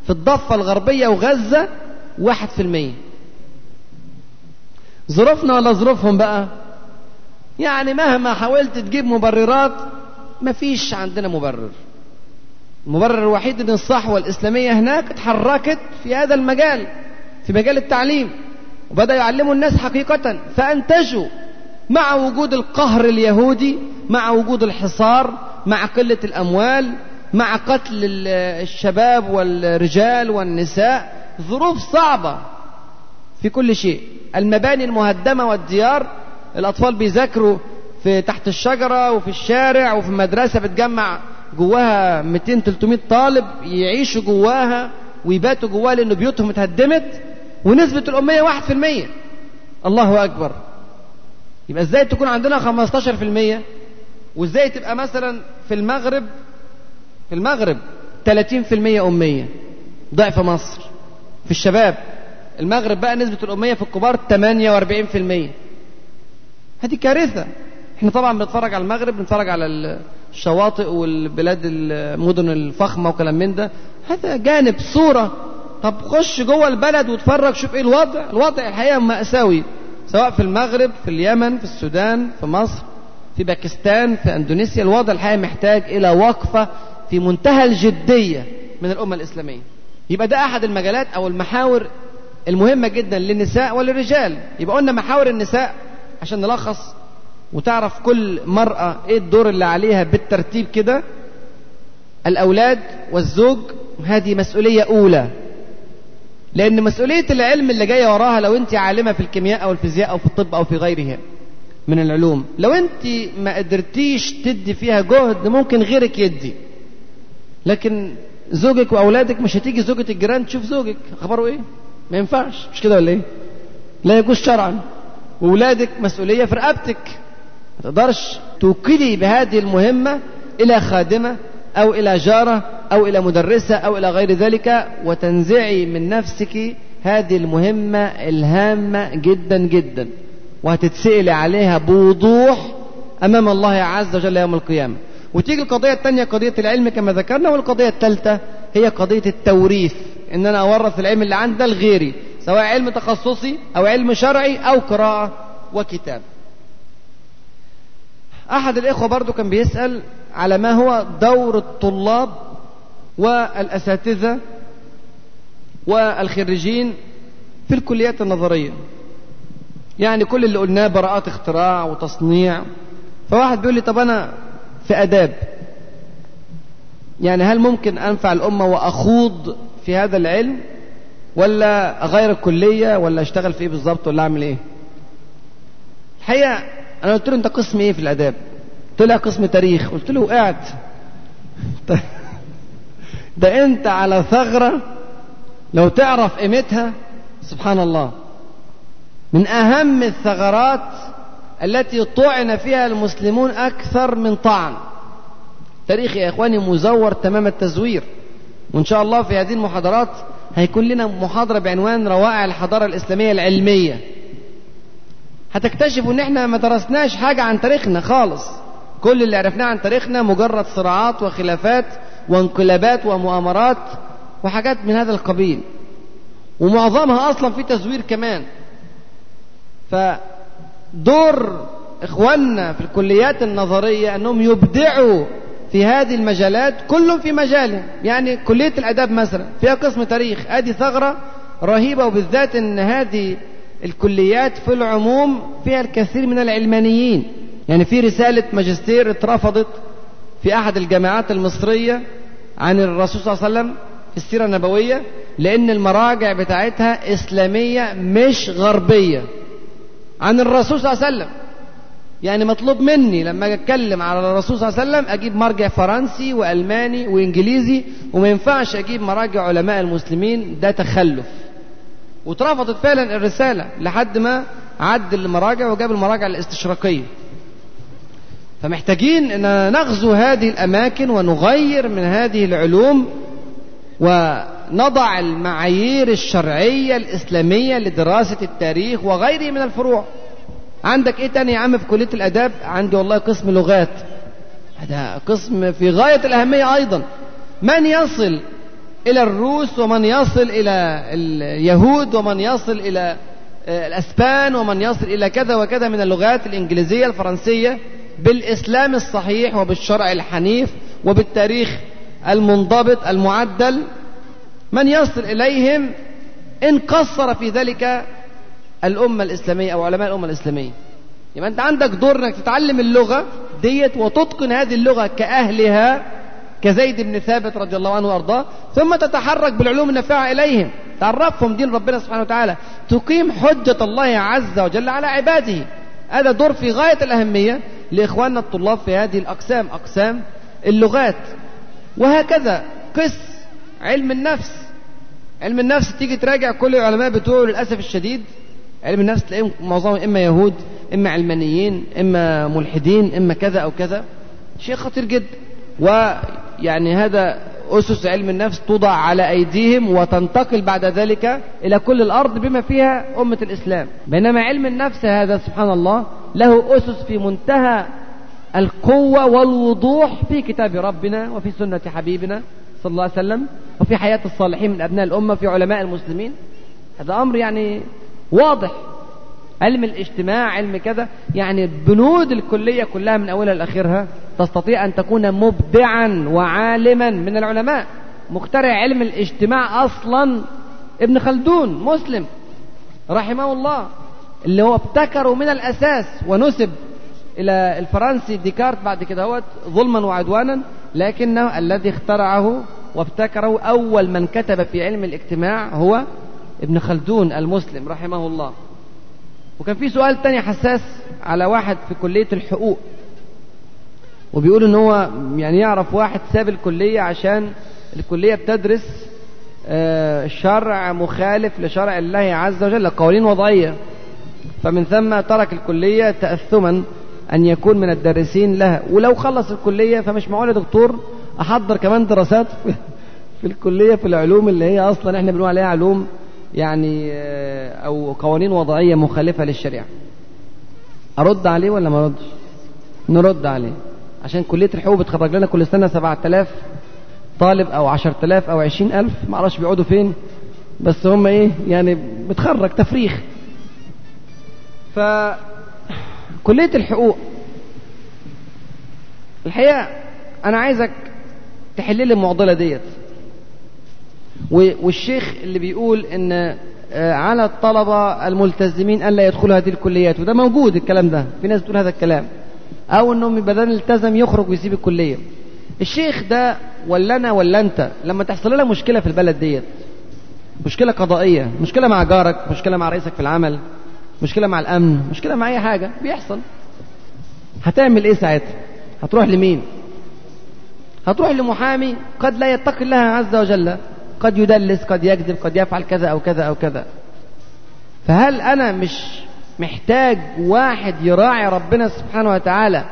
في الضفة الغربية وغزة واحد في المية. ظروفنا ولا ظروفهم بقى؟ يعني مهما حاولت تجيب مبررات مفيش عندنا مبرر. المبرر الوحيد إن الصحوة الإسلامية هناك اتحركت في هذا المجال. في مجال التعليم وبدأ يعلموا الناس حقيقة فأنتجوا مع وجود القهر اليهودي مع وجود الحصار مع قلة الأموال مع قتل الشباب والرجال والنساء ظروف صعبة في كل شيء. المباني المهدمة والديار الأطفال بيذاكروا في تحت الشجرة وفي الشارع وفي مدرسة بتجمع جواها 200 300 طالب يعيشوا جواها ويباتوا جواه لأن بيوتهم اتهدمت. ونسبة الأمية واحد في المية. الله أكبر. يبقى إزاي تكون عندنا خمستاشر في المية؟ وإزاي تبقى مثلا في المغرب؟ في المغرب تلاتين في المية أمية. ضعف مصر. في الشباب المغرب بقى نسبة الأمية في الكبار تمانية وأربعين في المية. هذه كارثة. إحنا طبعا بنتفرج على المغرب بنتفرج على الشواطئ والبلاد المدن الفخمة وكلام من ده. هذا جانب صورة طب خش جوه البلد واتفرج شوف إيه الوضع. الوضع الحقيقة مأساوي سواء في المغرب في اليمن في السودان في مصر في باكستان في اندونيسيا. الوضع الحقيقة محتاج إلى وقفة في منتهى الجدية من الأمة الإسلامية. يبقى ده أحد المجالات أو المحاور المهمة جدا للنساء وللرجال. يبقى قلنا محاور النساء عشان نلخص وتعرف كل مرأة إيه الدور اللي عليها بالترتيب كده. الأولاد والزوج هذه مسؤولية أولى. لأن مسؤولية العلم اللي جاية وراها لو أنت عالمة في الكيمياء أو الفيزياء أو في الطب أو في غيرها من العلوم لو أنت ما قدرتيش تدي فيها جهد ممكن غيرك يدي. لكن زوجك وأولادك مش هتيجي زوجة الجيران تشوف زوجك. أخباره إيه؟ ما ينفعش. مش كده ولا إيه؟ لا يجوز شرعا. وولادك مسؤولية في رقبتك. ما تقدرش توكلي بهذه المهمة إلى خادمة أو إلى جارة أو إلى مدرسة أو إلى غير ذلك وتنزعي من نفسك هذه المهمة الهامة جدا جدا وهتتسألي عليها بوضوح أمام الله عز وجل يوم القيامة. وتيجي القضية الثانية قضية العلم كما ذكرنا والقضية الثالثة هي قضية التوريث. إن أنا أورث العلم اللي عندي لغيري سواء علم تخصصي أو علم شرعي أو قراءة وكتاب أحد الإخوة برضو كان بيسأل على ما هو دور الطلاب والأساتذة والخريجين في الكليات النظرية. يعني كل اللي قلناه براءات اختراع وتصنيع. فواحد بيقول لي طب أنا في أداب يعني هل ممكن أنفع الأمة وأخوض في هذا العلم ولا أغير الكلية ولا أشتغل في إيه بالظبط ولا أعمل إيه؟ الحقيقة أنا قلت له أنت قسم إيه في الآداب؟ طلع قسم تاريخ قلت له قاعد ده أنت على ثغرة لو تعرف قيمتها سبحان الله. من أهم الثغرات التي طعن فيها المسلمون أكثر من طعن. تاريخ يا إخواني مزور تمام التزوير. وإن شاء الله في هذه المحاضرات هيكون لنا محاضرة بعنوان روائع الحضارة الإسلامية العلمية. هتكتشفوا إن إحنا ما درسناش حاجة عن تاريخنا خالص. كل اللي عرفناه عن تاريخنا مجرد صراعات وخلافات وانقلابات ومؤامرات وحاجات من هذا القبيل. ومعظمها أصلا في تزوير كمان. فدور إخواننا في الكليات النظرية أنهم يبدعوا في هذه المجالات كل في مجاله يعني كلية الآداب مثلا فيها قسم تاريخ آدي ثغرة رهيبة وبالذات إن هذه الكليات في العموم فيها الكثير من العلمانيين. يعني في رسالة ماجستير اترفضت في أحد الجامعات المصرية عن الرسول صلى الله عليه وسلم في السيرة النبوية لأن المراجع بتاعتها إسلامية مش غربية. عن الرسول صلى الله عليه وسلم. يعني مطلوب مني لما أتكلم على الرسول صلى الله عليه وسلم أجيب مرجع فرنسي وألماني وإنجليزي وما ينفعش أجيب مراجع علماء المسلمين ده تخلف. واترفضت فعلا الرسالة لحد ما عد المراجع وجاب المراجع الاستشراقية. فمحتاجين إن نغزو هذه الأماكن ونغير من هذه العلوم ونضع المعايير الشرعية الإسلامية لدراسة التاريخ وغيره من الفروع. عندك إيه تاني يا عم في كلية الأداب؟ عندي والله قسم لغات. هذا قسم في غاية الأهمية أيضا. من يصل إلى الروس ومن يصل إلى اليهود ومن يصل إلى الأسبان ومن يصل إلى كذا وكذا من اللغات الإنجليزية الفرنسية؟ بالإسلام الصحيح وبالشرع الحنيف وبالتاريخ المنضبط المعدل من يصل إليهم إن قصر في ذلك الأمة الإسلامية أو علماء الأمة الإسلامية. يبقى أنت عندك دور أنك تتعلم اللغة ديت وتتقن هذه اللغة كأهلها كزيد بن ثابت رضي الله عنه وأرضاه ثم تتحرك بالعلوم النافعة إليهم. تعرفهم دين ربنا سبحانه وتعالى. تقيم حجة الله عز وجل على عباده. هذا دور في غاية الأهمية. لإخواننا الطلاب في هذه الأقسام أقسام اللغات. وهكذا قس علم النفس. علم النفس تيجي تراجع كل العلماء بتوعه للأسف الشديد. علم النفس تلاقيهم معظمهم إما يهود إما علمانيين إما ملحدين إما كذا أو كذا. شيء خطير جدا. ويعني هذا أسس علم النفس توضع على أيديهم وتنتقل بعد ذلك إلى كل الأرض بما فيها أمة الإسلام. بينما علم النفس هذا سبحان الله له أسس في منتهى القوة والوضوح في كتاب ربنا وفي سنة حبيبنا صلى الله عليه وسلم وفي حياة الصالحين من أبناء الأمة في علماء المسلمين. هذا أمر يعني واضح. علم الاجتماع علم كذا يعني بنود الكلية كلها من أولها لآخرها تستطيع أن تكون مبدعا وعالما من العلماء. مخترع علم الاجتماع أصلا ابن خلدون مسلم رحمه الله اللي هو ابتكره من الأساس ونسب إلى الفرنسي ديكارت بعد كده هو ظلما وعدوانا لكنه الذي اخترعه وابتكره أول من كتب في علم الاجتماع هو ابن خلدون المسلم رحمه الله. وكان في سؤال تاني حساس على واحد في كلية الحقوق. وبيقول إن هو يعني يعرف واحد ساب الكلية عشان الكلية بتدرس شرع مخالف لشرع الله عز وجل قوانين وضعية. فمن ثم ترك الكلية تأثما أن يكون من الدارسين لها. ولو خلص الكلية فمش معقول يا دكتور أحضر كمان دراسات في الكلية في العلوم اللي هي أصلا إحنا بنقول عليها علوم. يعني أو قوانين وضعية مخالفة للشريعة. أرد عليه ولا ما أردش؟ نرد عليه. عشان كلية الحقوق بتخرج لنا كل سنة 7000 طالب أو 10000 أو 20000 ما أعرفش بيقعدوا فين بس هم إيه يعني بتخرج تفريخ. فكلية الحقوق الحقيقة أنا عايزك تحل لي المعضلة ديت. والشيخ اللي بيقول إن على الطلبة الملتزمين ألا يدخلوا هذه الكليات. وده موجود الكلام ده. في ناس بتقول هذا الكلام. أو أنهم بدل التزم يخرج ويسيب الكلية. الشيخ ده ولا أنا ولا أنت لما تحصل لنا مشكلة في البلد ديت مشكلة قضائية مشكلة مع جارك مشكلة مع رئيسك في العمل مشكلة مع الأمن مشكلة مع أي حاجة بيحصل. هتعمل إيه ساعتها؟ هتروح لمين؟ هتروح لمحامي قد لا يتقي الله عز وجل. قد يدلس قد يكذب قد يفعل كذا أو كذا أو كذا. فهل أنا مش محتاج واحد يراعي ربنا سبحانه وتعالى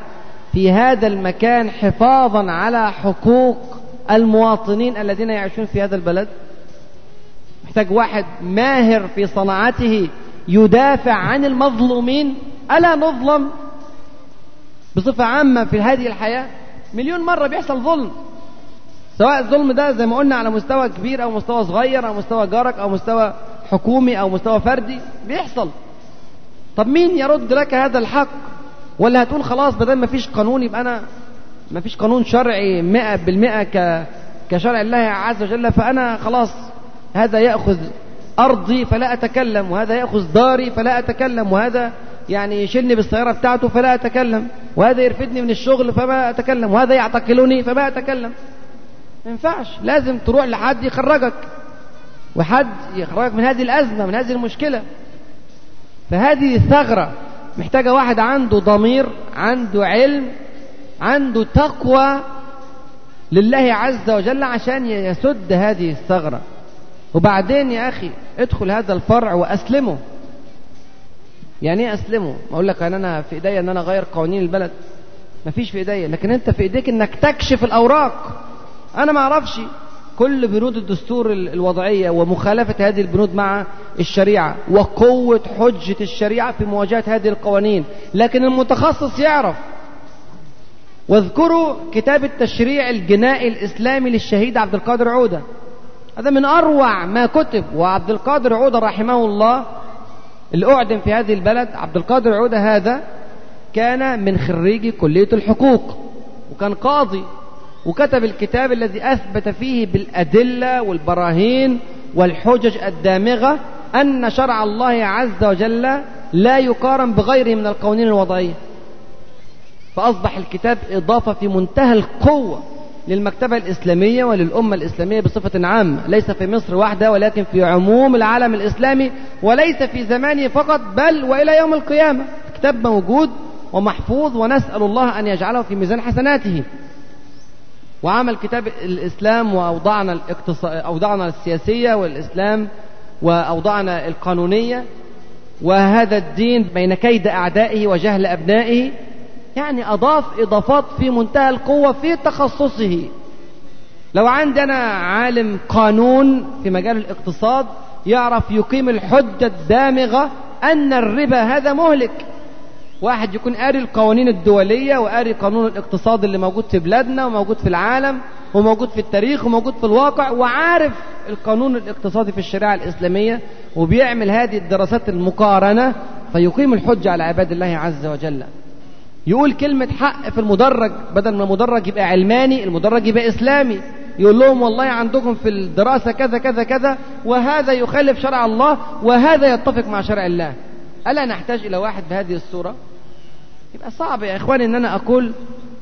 في هذا المكان حفاظا على حقوق المواطنين الذين يعيشون في هذا البلد؟ محتاج واحد ماهر في صناعته يدافع عن المظلومين. ألا نظلم بصفة عامة في هذه الحياة؟ مليون مرة بيحصل ظلم. سواء الظلم ده زي ما قلنا على مستوى كبير أو مستوى صغير أو مستوى جارك أو مستوى حكومي أو مستوى فردي بيحصل. طب مين يرد لك هذا الحق؟ ولا هتقول خلاص بدل ما فيش قانون يبقى أنا ما فيش قانون شرعي مئة بالمئة ك كشرع الله عز وجل فأنا خلاص هذا يأخذ أرضي فلا أتكلم وهذا يأخذ داري فلا أتكلم وهذا يعني يشيلني بالسيارة بتاعته فلا أتكلم وهذا يرفدني من الشغل فما أتكلم وهذا يعتقلني فما أتكلم. ما ينفعش. لازم تروح لحد يخرجك. وحد يخرجك من هذه الأزمة من هذه المشكلة. فهذه ثغرة محتاجة واحد عنده ضمير عنده علم عنده تقوى لله عز وجل عشان يسد هذه الثغرة. وبعدين يا أخي ادخل هذا الفرع وأسلمه. يعني إيه أسلمه؟ أقول لك أن أنا في إيديا أن أنا أغير قوانين البلد. مفيش في إيديا لكن أنت في إيديك أنك تكشف الأوراق. أنا ما أعرفش. كل بنود الدستور الوضعية ومخالفة هذه البنود مع الشريعة وقوة حجة الشريعة في مواجهة هذه القوانين. لكن المتخصص يعرف. واذكروا كتاب التشريع الجنائي الإسلامي للشهيد عبد القادر عودة. هذا من أروع ما كتب. وعبد القادر عودة رحمه الله اللي أعدم في هذه البلد. عبد القادر عودة هذا كان من خريجي كلية الحقوق. وكان قاضي وكتب الكتاب الذي أثبت فيه بالأدلة والبراهين والحجج الدامغة أن شرع الله عز وجل لا يقارن بغيره من القوانين الوضعية. فأصبح الكتاب إضافة في منتهى القوة للمكتبة الإسلامية وللأمة الإسلامية بصفة عامة. ليس في مصر وحدة ولكن في عموم العالم الإسلامي وليس في زمانه فقط بل وإلى يوم القيامة. كتاب موجود ومحفوظ ونسأل الله أن يجعله في ميزان حسناته. وعمل كتاب الإسلام وأوضاعنا الاقتصاد أوضاعنا السياسية والإسلام وأوضاعنا القانونية وهذا الدين بين كيد أعدائه وجهل أبنائه يعني أضاف إضافات في منتهى القوة في تخصصه. لو عندنا عالم قانون في مجال الاقتصاد يعرف يقيم الحجة الدامغة أن الربا هذا مهلك. واحد يكون قاري القوانين الدولية وقاري قانون الاقتصاد اللي موجود في بلادنا وموجود في العالم وموجود في التاريخ وموجود في الواقع وعارف القانون الاقتصادي في الشريعة الإسلامية وبيعمل هذه الدراسات المقارنة فيقيم الحجة على عباد الله عز وجل. يقول كلمة حق في المدرج بدل ما المدرج يبقى علماني المدرج يبقى إسلامي. يقول لهم والله عندكم في الدراسة كذا كذا كذا وهذا يخالف شرع الله وهذا يتفق مع شرع الله. ألا نحتاج إلى واحد بهذه الصورة؟ يبقى صعب يا إخواني أن أنا أقول.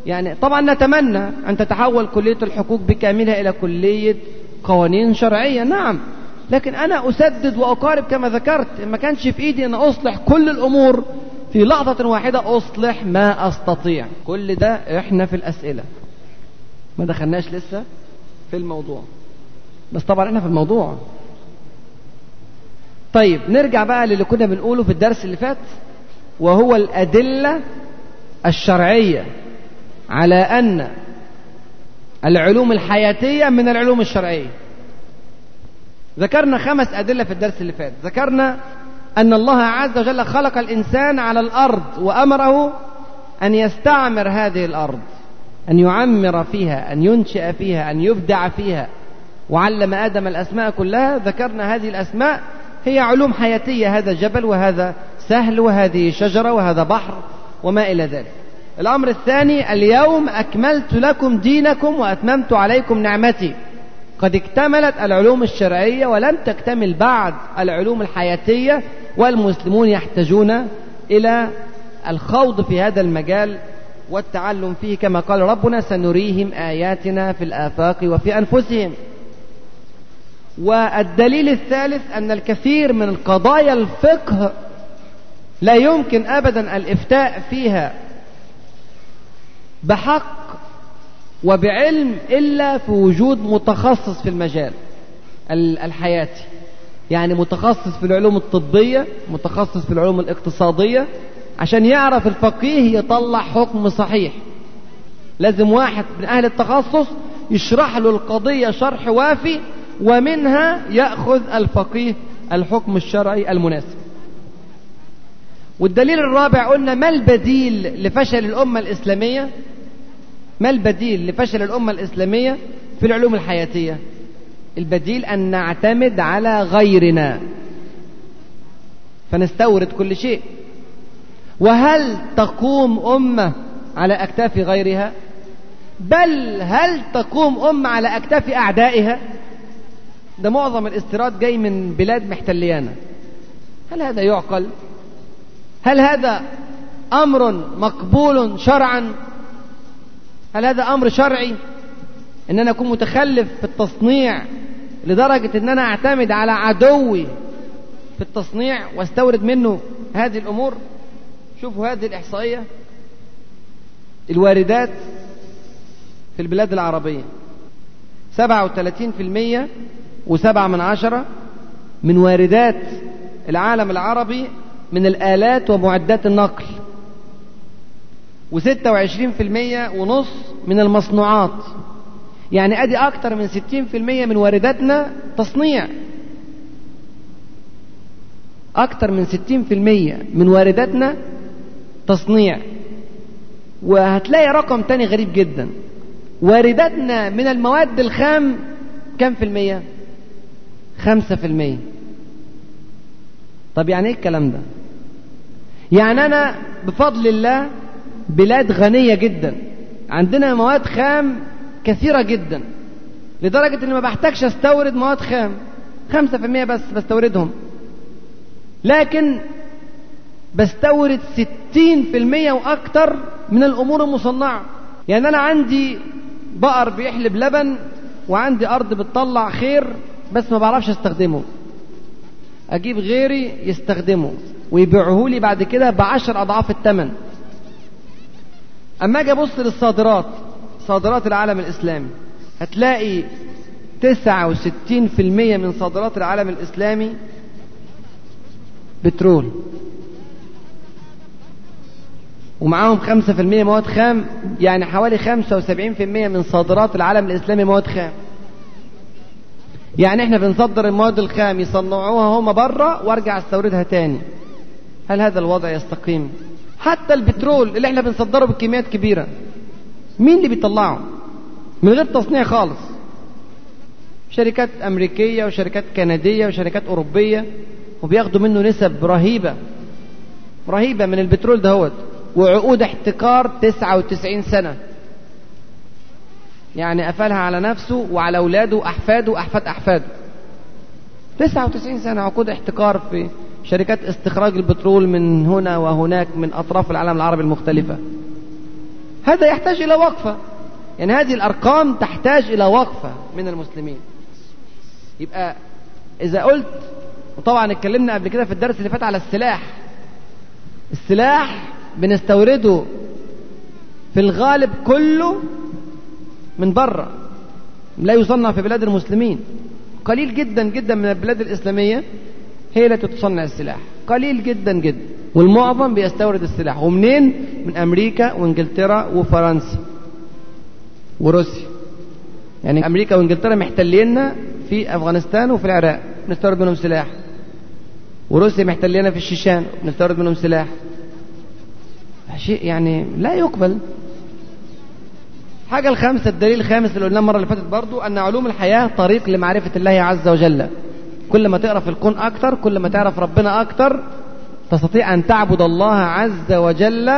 يعني طبعا نتمنى أن تتحول كلية الحقوق بكاملها إلى كلية قوانين شرعية نعم. لكن أنا أسدد وأقارب كما ذكرت ما كانش في إيدي أن أصلح كل الأمور في لحظة واحدة أصلح ما أستطيع. كل ده إحنا في الأسئلة. ما دخلناش لسه في الموضوع. بس طبعا إحنا في الموضوع. طيب نرجع بقى للي كنا بنقوله في الدرس اللي فات. وهو الأدلة الشرعية على أن العلوم الحياتية من العلوم الشرعية. ذكرنا خمس أدلة في الدرس اللي فات. ذكرنا أن الله عز وجل خلق الإنسان على الأرض وأمره أن يستعمر هذه الأرض أن يعمر فيها أن ينشئ فيها أن يبدع فيها. وعلم آدم الأسماء كلها ذكرنا هذه الأسماء هي علوم حياتية هذا جبل وهذا سهل وهذه شجرة وهذا بحر وما إلى ذلك. الأمر الثاني اليوم أكملت لكم دينكم وأتممت عليكم نعمتي. قد اكتملت العلوم الشرعية ولم تكتمل بعد العلوم الحياتية والمسلمون يحتاجون إلى الخوض في هذا المجال والتعلم فيه كما قال ربنا سنريهم آياتنا في الآفاق وفي أنفسهم. والدليل الثالث أن الكثير من قضايا الفقه لا يمكن أبدا الإفتاء فيها بحق وبعلم إلا في وجود متخصص في المجال الحياتي. يعني متخصص في العلوم الطبية متخصص في العلوم الاقتصادية. عشان يعرف الفقيه يطلع حكم صحيح. لازم واحد من أهل التخصص يشرح له القضية شرح وافي ومنها يأخذ الفقيه الحكم الشرعي المناسب. والدليل الرابع قلنا ما البديل لفشل الأمة الإسلامية؟ ما البديل لفشل الأمة الإسلامية في العلوم الحياتية؟ البديل أن نعتمد على غيرنا. فنستورد كل شيء. وهل تقوم أمة على أكتاف غيرها؟ بل هل تقوم أمة على أكتاف أعدائها؟ ده معظم الاستيراد جاي من بلاد محتليانا. هل هذا يعقل؟ هل هذا أمر مقبول شرعا؟ هل هذا أمر شرعي؟ ان أنا اكون متخلف في التصنيع لدرجة ان أنا اعتمد على عدوي في التصنيع واستورد منه هذه الأمور. شوفوا هذه الإحصائية. الواردات في البلاد العربية. سبعة وثلاثين في المية وسبعة من عشرة من واردات العالم العربي من الآلات ومعدات النقل. وستة وعشرين في المية ونص من المصنوعات. يعني أدي أكتر من ستين في المية من وارداتنا تصنيع. أكتر من ستين في المية من وارداتنا تصنيع. وهتلاقي رقم تاني غريب جدا. وارداتنا من المواد الخام كم في المية؟ خمسة في المية. طب يعني إيه الكلام ده؟ يعني أنا بفضل الله بلاد غنية جدا. عندنا مواد خام كثيرة جدا. لدرجة إني ما بحتاجش أستورد مواد خام. خمسة في المية بس بستوردهم. لكن بستورد ستين في المية وأكتر من الأمور المصنعة. يعني أنا عندي بقر بيحلب لبن وعندي أرض بتطلع خير بس ما بعرفش أستخدمه. أجيب غيري يستخدمه. ويبيعه لي بعد كده بعشر أضعاف الثمن أما أجي أبص للصادرات صادرات العالم الإسلامي هتلاقي 69% من صادرات العالم الإسلامي بترول. ومعاهم 5% مواد خام يعني حوالي 75% من صادرات العالم الإسلامي مواد خام. يعني إحنا بنصدر المواد الخام يصنعوها هما بره وأرجع أستوردها تاني. هل هذا الوضع يستقيم؟ حتى البترول اللي إحنا بنصدره بكميات كبيرة مين اللي بيطلعه؟ من غير تصنيع خالص. شركات أمريكية وشركات كندية وشركات أوروبية وبياخدوا منه نسب رهيبة رهيبة من البترول دهوت وعقود احتكار 99 سنة. يعني قفلها على نفسه وعلى أولاده وأحفاده وأحفاد أحفاده. 99 سنة عقود احتكار في شركات استخراج البترول من هنا وهناك من أطراف العالم العربي المختلفة. هذا يحتاج إلى وقفة. يعني هذه الأرقام تحتاج إلى وقفة من المسلمين. يبقى إذا قلت وطبعا اتكلمنا قبل كده في الدرس اللي فات على السلاح. السلاح بنستورده في الغالب كله من بره لا يصنع في بلاد المسلمين. قليل جدا جدا من البلاد الإسلامية. هي التي تصنع السلاح. قليل جدا جدا. والمعظم بيستورد السلاح. ومنين من أمريكا وإنجلترا وفرنسا وروسيا. يعني أمريكا وإنجلترا محتليننا في أفغانستان وفي العراق. نستورد منهم سلاح. وروسيا محتلينا في الشيشان. نستورد منهم سلاح. شيء يعني لا يقبل. حاجة الخامسة الدليل الخامس اللي قلناه المرة اللي فاتت برضو أن علوم الحياة طريق لمعرفة الله عز وجل. كل ما تقرأ في الكون أكتر كل ما تعرف ربنا أكتر تستطيع أن تعبد الله عز وجل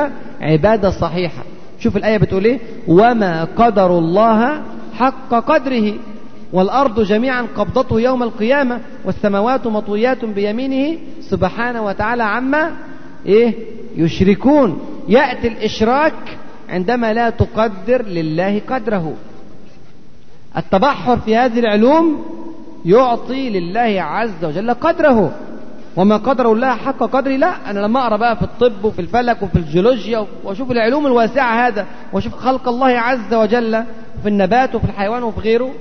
عبادة صحيحة. شوف الآية بتقول إيه؟ وما قدر الله حق قدره والأرض جميعا قبضته يوم القيامة والسماوات مطويات بيمينه سبحانه وتعالى عما إيه؟ يشركون. يأتي الإشراك عندما لا تقدر لله قدره. التبحر في هذه العلوم يعطي لله عز وجل قدره. وما قدره الله حق قدره لا. أنا لما أقرأ بقى في الطب وفي الفلك وفي الجيولوجيا وأشوف العلوم الواسعة هذا وأشوف خلق الله عز وجل في النبات وفي الحيوان وفي غيره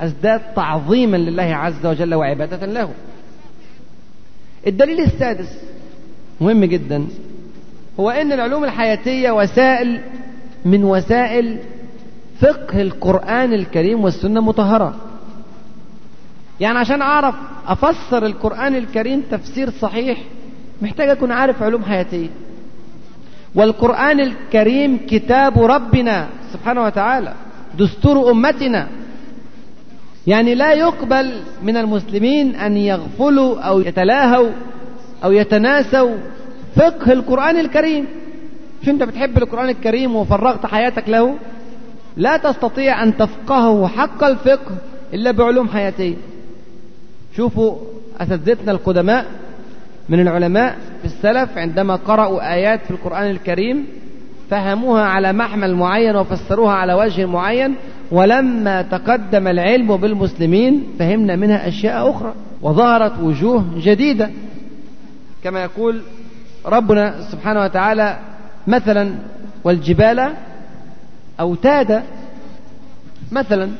أزداد تعظيما لله عز وجل وعبادة له. الدليل السادس مهم جدا. هو أن العلوم الحياتية وسائل من وسائل فقه القرآن الكريم والسنة المطهرة يعني عشان أعرف أفسر القرآن الكريم تفسير صحيح محتاج أكون عارف علوم حياتية والقرآن الكريم كتاب ربنا سبحانه وتعالى دستور أمتنا. يعني لا يقبل من المسلمين أن يغفلوا أو يتلاهوا أو يتناسوا فقه القرآن الكريم. مش أنت بتحب القرآن الكريم وفرغت حياتك له؟ لا تستطيع أن تفقهه حق الفقه إلا بعلوم حياتية شوفوا أساتذتنا القدماء من العلماء في السلف عندما قرأوا آيات في القرآن الكريم فهموها على محمل معين وفسروها على وجه معين ولما تقدم العلم بالمسلمين فهمنا منها أشياء أخرى وظهرت وجوه جديدة. كما يقول ربنا سبحانه وتعالى مثلا والجبال أوتادا. مثلا.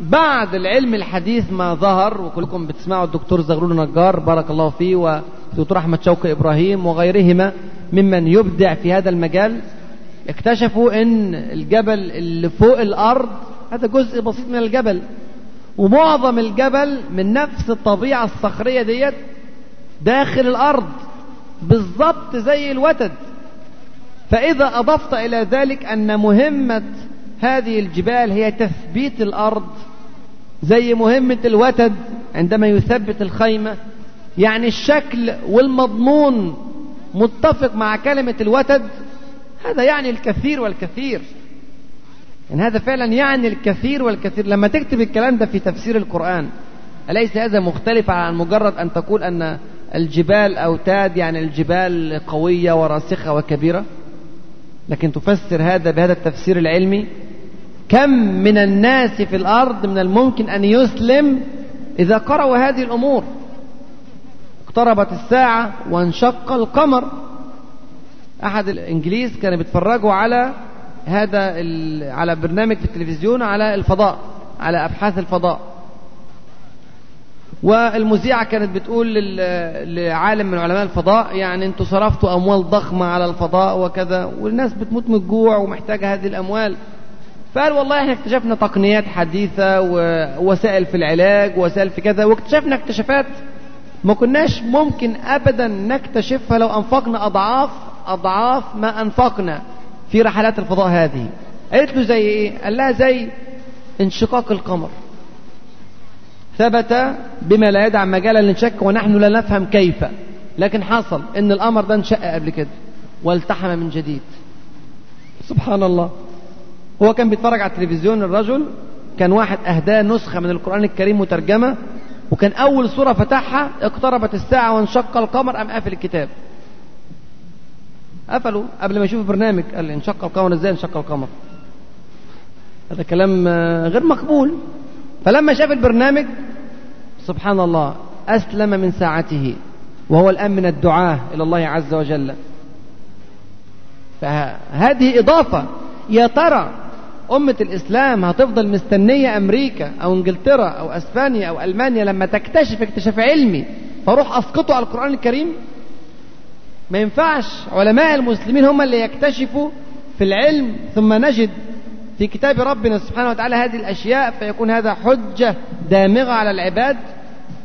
فبعد العلم الحديث ما ظهر وكلكم بتسمعوا الدكتور زغلول نجار بارك الله فيه ودكتور أحمد شوقي إبراهيم وغيرهما ممن يبدع في هذا المجال اكتشفوا إن الجبل اللي فوق الأرض هذا جزء بسيط من الجبل ومعظم الجبل من نفس الطبيعة الصخرية ديت داخل الأرض بالضبط زي الوتد. فإذا أضفت إلى ذلك أن مهمة هذه الجبال هي تثبيت الأرض زي مهمة الوتد عندما يثبت الخيمة. يعني الشكل والمضمون متفق مع كلمة الوتد. هذا يعني الكثير والكثير. يعني هذا فعلا يعني الكثير والكثير. لما تكتب الكلام ده في تفسير القرآن أليس هذا مختلف عن مجرد أن تقول أن الجبال أوتاد؟ يعني الجبال قوية وراسخة وكبيرة. لكن تفسر هذا بهذا التفسير العلمي كم من الناس في الأرض من الممكن أن يسلم إذا قرأوا هذه الأمور. اقتربت الساعة وانشق القمر. أحد الإنجليز كانوا بيتفرجوا على هذا على برنامج في التلفزيون على الفضاء على أبحاث الفضاء. والمذيعة كانت بتقول لعالم من علماء الفضاء يعني أنتوا صرفتوا أموال ضخمة على الفضاء وكذا والناس بتموت من الجوع ومحتاجة هذه الأموال. فقال والله إحنا اكتشفنا تقنيات حديثة ووسائل في العلاج ووسائل في كذا واكتشفنا اكتشافات ما كناش ممكن أبدا نكتشفها لو أنفقنا أضعاف أضعاف ما أنفقنا في رحلات الفضاء هذه. قالت له زي إيه؟ قال لها زي انشقاق القمر. ثبت بما لا يدع مجالا للشك ونحن لا نفهم كيف. لكن حصل إن القمر ده انشق قبل كده والتحم من جديد. سبحان الله. هو كان بيتفرج على التلفزيون الرجل كان واحد أهداه نسخة من القرآن الكريم مترجمة وكان أول سورة فتحها اقتربت الساعة وانشق القمر قام قافل الكتاب. قفلوا قبل ما يشوف البرنامج قال لي انشق القمر إزاي انشق القمر؟ هذا كلام غير مقبول. فلما شاف البرنامج سبحان الله أسلم من ساعته وهو الآن من الدعاة إلى الله عز وجل. فهذه إضافة يا ترى أمة الإسلام هتفضل مستنية أمريكا أو إنجلترا أو أسبانيا أو ألمانيا لما تكتشف اكتشاف علمي فروح أسقطوا على القرآن الكريم؟ ما ينفعش. علماء المسلمين هم اللي يكتشفوا في العلم ثم نجد في كتاب ربنا سبحانه وتعالى هذه الأشياء فيكون هذا حجة دامغة على العباد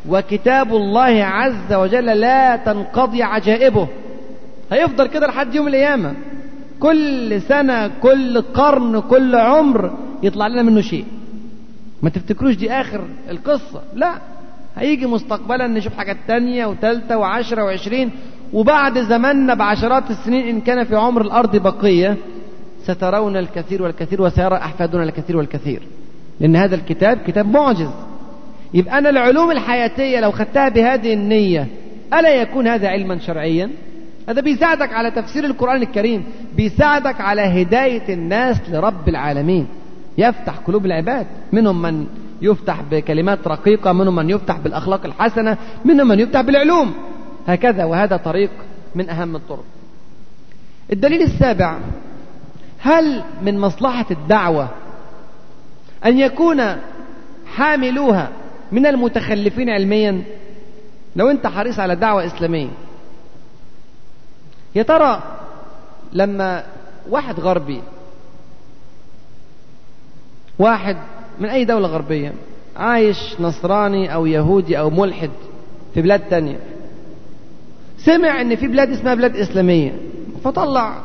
وكتاب الله عز وجل لا تنقضي عجائبه. هيفضل كده لحد يوم القيامة. كل سنة كل قرن كل عمر يطلع لنا منه شيء. ما تفتكروش دي آخر القصة؟ لا. هيجي مستقبلا نشوف حاجات تانية وتالتة وعشرة وعشرين وبعد زماننا بعشرات السنين إن كان في عمر الأرض بقية سترون الكثير والكثير وسيرى أحفادنا الكثير والكثير. لأن هذا الكتاب كتاب معجز. يبقى أنا العلوم الحياتية لو خدتها بهذه النية ألا يكون هذا علما شرعيا؟ هذا بيساعدك على تفسير القرآن الكريم بيساعدك على هداية الناس لرب العالمين. يفتح قلوب العباد. منهم من يفتح بكلمات رقيقة منهم من يفتح بالأخلاق الحسنة منهم من يفتح بالعلوم. هكذا وهذا طريق من أهم الطرق. الدليل السابع هل من مصلحة الدعوة أن يكون حاملوها من المتخلفين علميا؟ لو أنت حريص على دعوة إسلامية يا ترى لما واحد غربي واحد من أي دولة غربية عايش نصراني أو يهودي أو ملحد في بلاد تانية سمع إن في بلاد اسمها بلاد إسلامية فطلع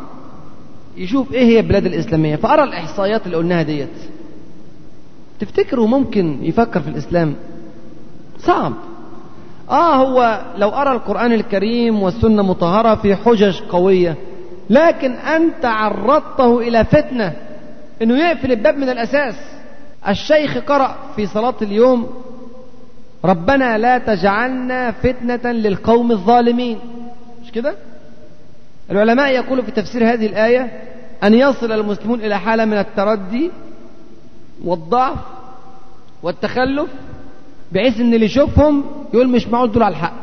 يشوف إيه هي البلاد الإسلامية فأرى الإحصائيات اللي قلناها ديت. تفتكروا ممكن يفكر في الإسلام؟ صعب. آه هو لو أرى القرآن الكريم والسنة مطهرة في حجج قوية لكن أنت عرضته إلى فتنة إنه يقفل الباب من الأساس. الشيخ قرأ في صلاة اليوم ربنا لا تجعلنا فتنة للقوم الظالمين. مش كده؟ العلماء يقولوا في تفسير هذه الآية أن يصل المسلمون إلى حالة من التردي والضعف والتخلف. بحيث إن اللي يشوفهم يقول مش معقول دول على الحق.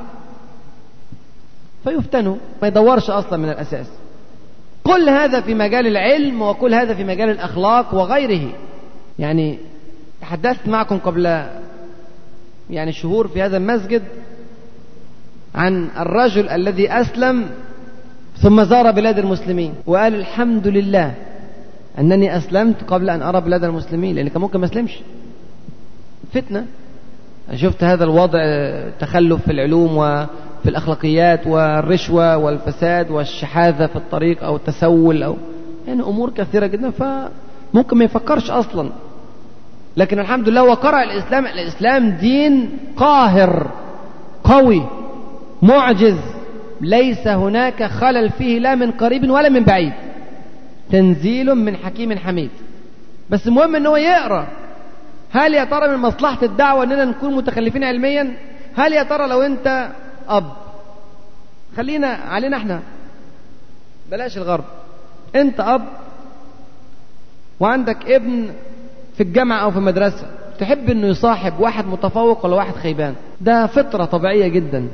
فيفتنوا ما يدورش أصلا من الأساس. كل هذا في مجال العلم وكل هذا في مجال الأخلاق وغيره. يعني تحدثت معكم قبل يعني شهور في هذا المسجد عن الرجل الذي أسلم ثم زار بلاد المسلمين وقال الحمد لله أنني أسلمت قبل أن أرى بلاد المسلمين لأن كان ممكن ما أسلمش. فتنة. شفت هذا الوضع تخلف في العلوم وفي الأخلاقيات والرشوة والفساد والشحاذة في الطريق أو التسول أو يعني أمور كثيرة جدا فممكن ما يفكرش أصلا. لكن الحمد لله وقرأ الإسلام. الإسلام دين قاهر قوي معجز. ليس هناك خلل فيه لا من قريب ولا من بعيد. تنزيل من حكيم حميد. بس المهم إن هو يقرأ. هل يا ترى من مصلحة الدعوة إننا نكون متخلفين علميا؟ هل يا ترى لو أنت أب؟ خلينا علينا إحنا. بلاش الغرب. أنت أب وعندك ابن في الجامعة أو في المدرسة. تحب أنه يصاحب واحد متفوق ولا واحد خيبان؟ ده فطرة طبيعية جدا.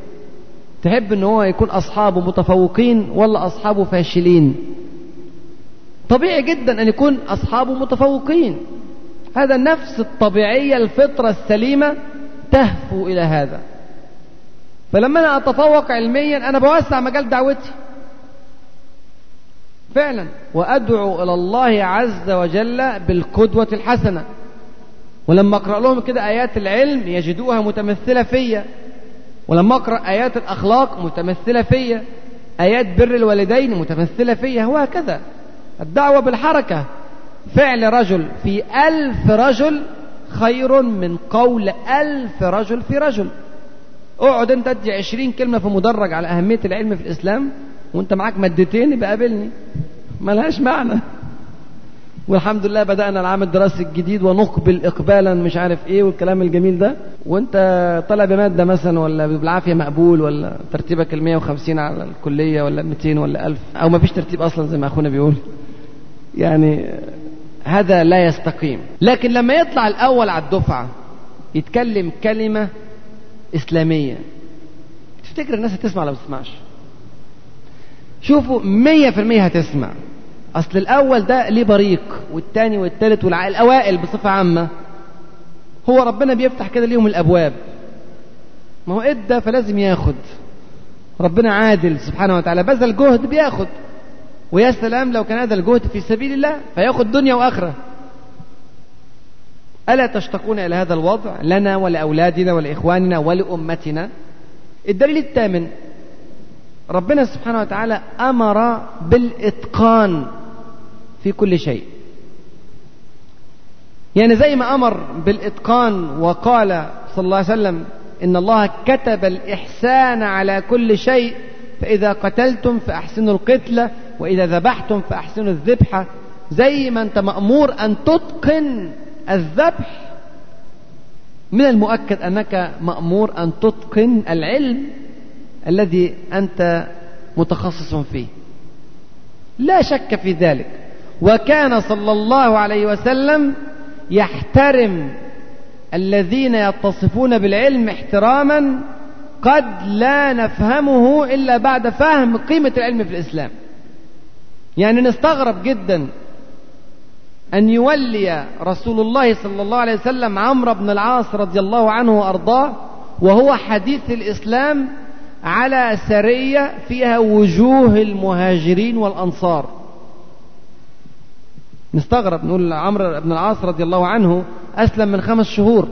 تحب أنه هو يكون أصحابه متفوقين ولا أصحابه فاشلين؟ طبيعي جدا أن يكون أصحابه متفوقين. هذا النفس الطبيعية الفطرة السليمة تهفو إلى هذا. فلما أنا أتفوق علميا أنا بوسع مجال دعوتي. فعلا وأدعو إلى الله عز وجل بالقدوة الحسنة. ولما أقرأ لهم كده آيات العلم يجدوها متمثلة فيا. ولما أقرأ آيات الأخلاق متمثلة فيا. آيات بر الوالدين متمثلة فيا. وهكذا. الدعوة بالحركة. فعل رجل في ألف رجل خير من قول ألف رجل في رجل. اقعد انت ادي عشرين كلمة في مدرج على أهمية العلم في الإسلام وانت معاك مادتين يبقى قابلني. ملهاش معنى. والحمد لله بدأنا العام الدراسي الجديد ونقبل إقبالا مش عارف إيه والكلام الجميل ده. وأنت طالع بمادة مثلا ولا بالعافية مقبول ولا ترتيبك ال 150 على الكلية ولا 200 ولا 1000 أو ما فيش ترتيب أصلا زي ما أخونا بيقول. يعني هذا لا يستقيم. لكن لما يطلع الأول على الدفعة يتكلم كلمة إسلامية. تفتكر الناس هتسمع ولا ما تسمعش شوفوا مية في المية هتسمع. أصل الأول ده ليه بريق والتاني والتالت والأوائل بصفة عامة. هو ربنا بيفتح كده ليهم الأبواب. ما هو إدى فلازم ياخد. ربنا عادل سبحانه وتعالى. بذل جهد بياخد. ويا سلام لو كان هذا الجهد في سبيل الله فياخد دنيا وآخرة. ألا تشتقون إلى هذا الوضع لنا ولأولادنا ولإخواننا ولأمتنا؟ الدليل الثامن ربنا سبحانه وتعالى أمر بالإتقان في كل شيء. يعني زي ما أمر بالإتقان وقال صلى الله عليه وسلم إن الله كتب الإحسان على كل شيء فإذا قتلتم فأحسنوا القتلة وإذا ذبحتم فأحسنوا الذبحة زي ما أنت مأمور أن تتقن الذبح. من المؤكد أنك مأمور أن تتقن العلم الذي أنت متخصص فيه. لا شك في ذلك. وكان صلى الله عليه وسلم يحترم الذين يتصفون بالعلم احتراما قد لا نفهمه إلا بعد فهم قيمة العلم في الإسلام. يعني نستغرب جدا أن يولي رسول الله صلى الله عليه وسلم عمرو بن العاص رضي الله عنه وأرضاه وهو حديث الإسلام على سرية فيها وجوه المهاجرين والأنصار. نستغرب نقول عمرو بن العاص رضي الله عنه أسلم من خمس شهور.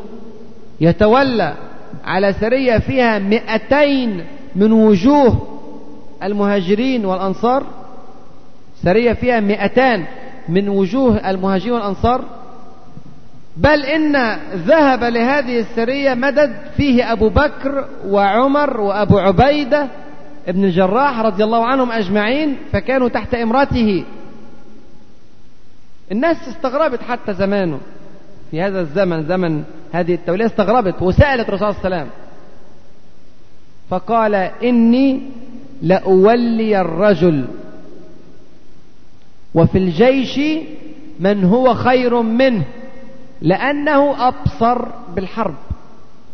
يتولى على سرية فيها مئتين من وجوه المهاجرين والأنصار. سرية فيها مئتان من وجوه المهاجرين والأنصار. بل إن ذهب لهذه السرية مدد فيه أبو بكر وعمر وأبو عبيدة ابن الجراح رضي الله عنهم أجمعين فكانوا تحت إمرته الناس استغربت حتى زمانه. في هذا الزمن زمن هذه التولية استغربت وسألت الرسول الله وسلم. فقال إني لأولي الرجل. وفي الجيش من هو خير منه لأنه أبصر بالحرب.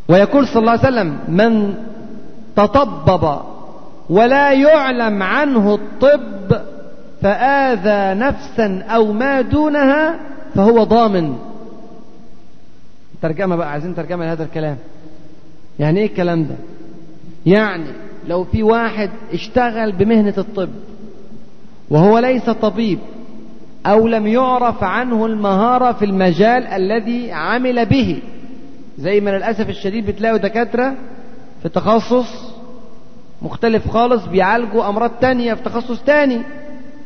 ويقول صلى الله عليه وسلم من تطبب ولا يعلم عنه الطب فآذى نفسا أو ما دونها فهو ضامن. ترجمة بقى عايزين ترجمة لهذا الكلام. يعني إيه الكلام ده؟ يعني لو في واحد اشتغل بمهنة الطب وهو ليس طبيب أو لم يعرف عنه المهارة في المجال الذي عمل به. زي ما للأسف الشديد بتلاقوا دكاترة في تخصص مختلف خالص بيعالجوا أمراض تانية في تخصص تاني.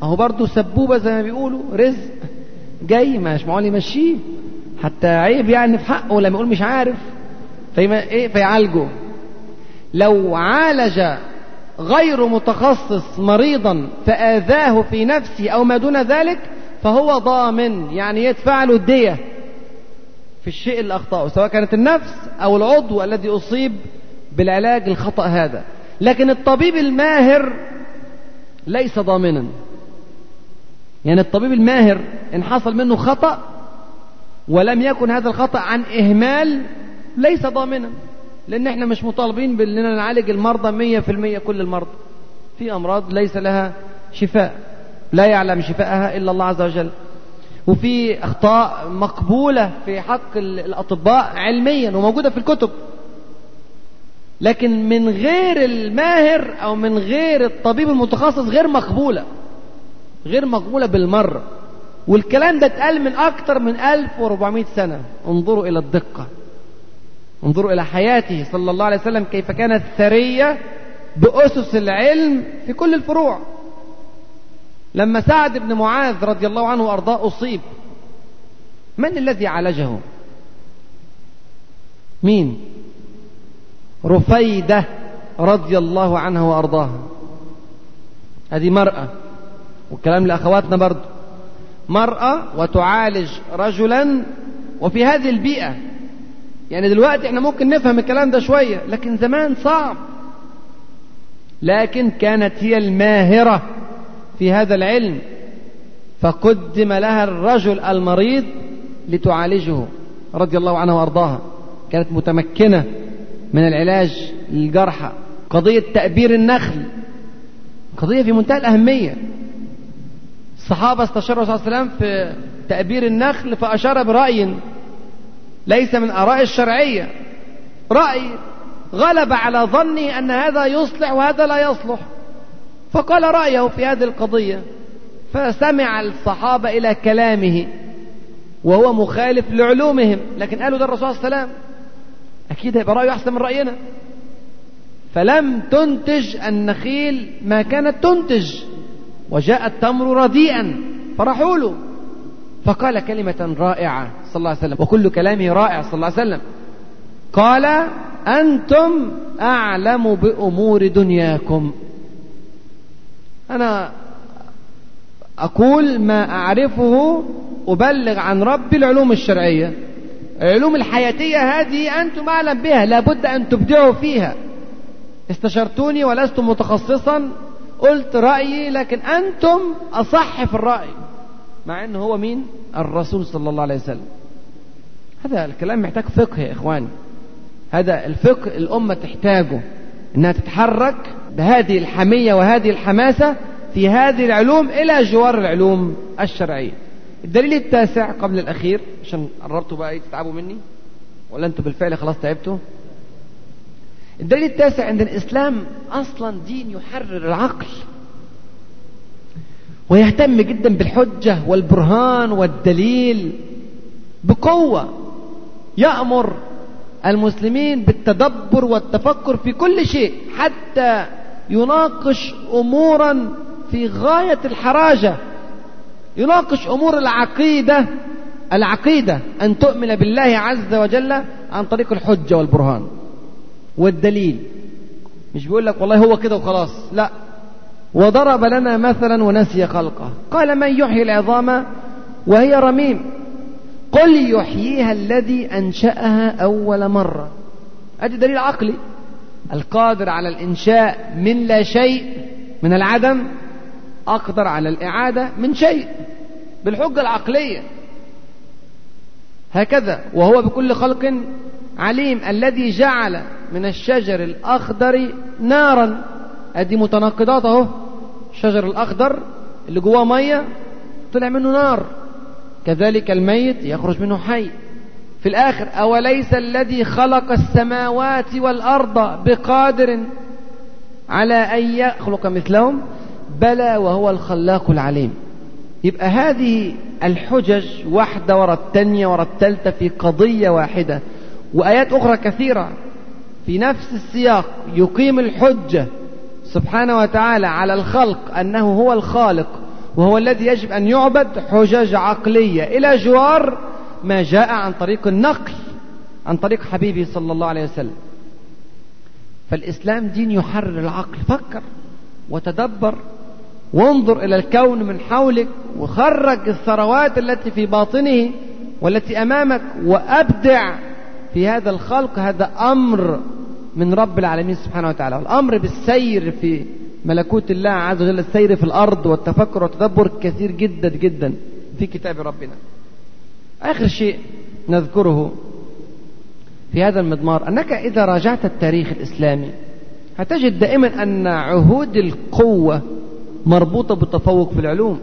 أهو برضه سبوبة زي ما بيقولوا رزق جاي مش معقول يمشيه حتى عيب يعني في حقه لما يقول مش عارف فيما إيه؟ فيعالجه. لو عالج غير متخصص مريضا فآذاه في نفسه أو ما دون ذلك فهو ضامن يعني يدفع له الدية في الشيء اللي أخطأه سواء كانت النفس أو العضو الذي أصيب بالعلاج الخطأ هذا. لكن الطبيب الماهر ليس ضامنا. يعني الطبيب الماهر إن حصل منه خطأ ولم يكن هذا الخطأ عن إهمال ليس ضامنا. لأن إحنا مش مطالبين بأننا نعالج المرضى مية في المية كل المرضى في أمراض ليس لها شفاء. لا يعلم شفاءها إلا الله عز وجل. وفي أخطاء مقبولة في حق الأطباء علميا وموجودة في الكتب. لكن من غير الماهر أو من غير الطبيب المتخصص غير مقبولة. غير مقبولة بالمرة. والكلام ده اتقال من أكثر من 1400 سنة. انظروا إلى الدقة. انظروا إلى حياته صلى الله عليه وسلم كيف كانت ثرية بأسس العلم في كل الفروع. لما سعد بن معاذ رضي الله عنه وأرضاه أصيب من الذي عالجه؟ مين؟ رفيدة رضي الله عنها وأرضاها هذه مرأة والكلام لأخواتنا برضو. مرأة وتعالج رجلا وفي هذه البيئة يعني دلوقتي إحنا ممكن نفهم الكلام ده شوية لكن زمان صعب. لكن كانت هي الماهرة في هذا العلم فقدم لها الرجل المريض لتعالجه رضي الله عنها وأرضاها. كانت متمكنة من العلاج للجرحى. قضية تأبير النخل قضية في منتهى الأهمية. الصحابة استشاروا صلى الله عليه وسلم في تأبير النخل فأشار برأي ليس من آراء الشرعية. رأي غلب على ظني أن هذا يصلح وهذا لا يصلح. فقال رأيه في هذه القضية فسمع الصحابة إلى كلامه وهو مخالف لعلومهم. لكن قالوا ده الرسول عليه وسلم. أكيد هيبقى رأيه أحسن من رأينا. فلم تنتج النخيل ما كانت تنتج وجاء التمر رديئا فرحوا له. فقال كلمة رائعة صلى الله عليه وسلم وكل كلامه رائع صلى الله عليه وسلم. قال أنتم أعلم بأمور دنياكم. أنا أقول ما أعرفه أبلغ عن ربي العلوم الشرعية. العلوم الحياتية هذه أنتم أعلم بها لابد أن تبدعوا فيها. استشرتوني ولست متخصصا قلت رأيي لكن أنتم أصح في الرأي. مع أنه هو مين؟ الرسول صلى الله عليه وسلم. هذا الكلام محتاج فقه يا إخواني. هذا الفقه الأمة تحتاجه أنها تتحرك بهذه الحمية وهذه الحماسة في هذه العلوم إلى جوار العلوم الشرعية. الدليل التاسع قبل الأخير عشان قربتوا بقى تتعبوا مني؟ ولا أنتوا بالفعل خلاص تعبتوا؟ الدليل التاسع أن الإسلام أصلا دين يحرر العقل. ويهتم جدا بالحجة والبرهان والدليل بقوة يأمر المسلمين بالتدبر والتفكر في كل شيء حتى يناقش امورا في غاية الحراجة يناقش أمور العقيدة العقيدة أن تؤمن بالله عز وجل عن طريق الحجة والبرهان والدليل. مش بيقول لك والله هو كده وخلاص لا. وضرب لنا مثلا ونسي خلقه. قال من يحيي العظام وهي رميم. قل يحييها الذي أنشأها أول مرة. ادي دليل عقلي. القادر على الإنشاء من لا شيء من العدم أقدر على الإعادة من شيء. بالحجة العقلية. هكذا وهو بكل خلق عليم الذي جعل من الشجر الأخضر نارا. أدي متناقضات أهو الشجر الأخضر اللي جواه مية طلع منه نار. كذلك الميت يخرج منه حي. في الآخر أوليس الذي خلق السماوات والأرض بقادر على أن يخلق مثلهم؟ بلى وهو الخلاق العليم. يبقى هذه الحجج واحدة ورا الثانية ورا الثالثة في قضية واحدة. وآيات أخرى كثيرة. في نفس السياق يقيم الحجة سبحانه وتعالى على الخلق أنه هو الخالق وهو الذي يجب أن يعبد حجج عقلية إلى جوار ما جاء عن طريق النقل عن طريق حبيبي صلى الله عليه وسلم. فالإسلام دين يحرر العقل فكر وتدبر وانظر إلى الكون من حولك وخرج الثروات التي في باطنه والتي أمامك وأبدع في هذا الخلق هذا أمر من رب العالمين سبحانه وتعالى. الأمر بالسير في ملكوت الله عز وجل السير في الأرض والتفكر والتدبر كثير جدا جدا في كتاب ربنا. آخر شيء نذكره في هذا المضمار أنك إذا راجعت التاريخ الإسلامي هتجد دائما أن عهود القوة مربوطة بالتفوق في العلوم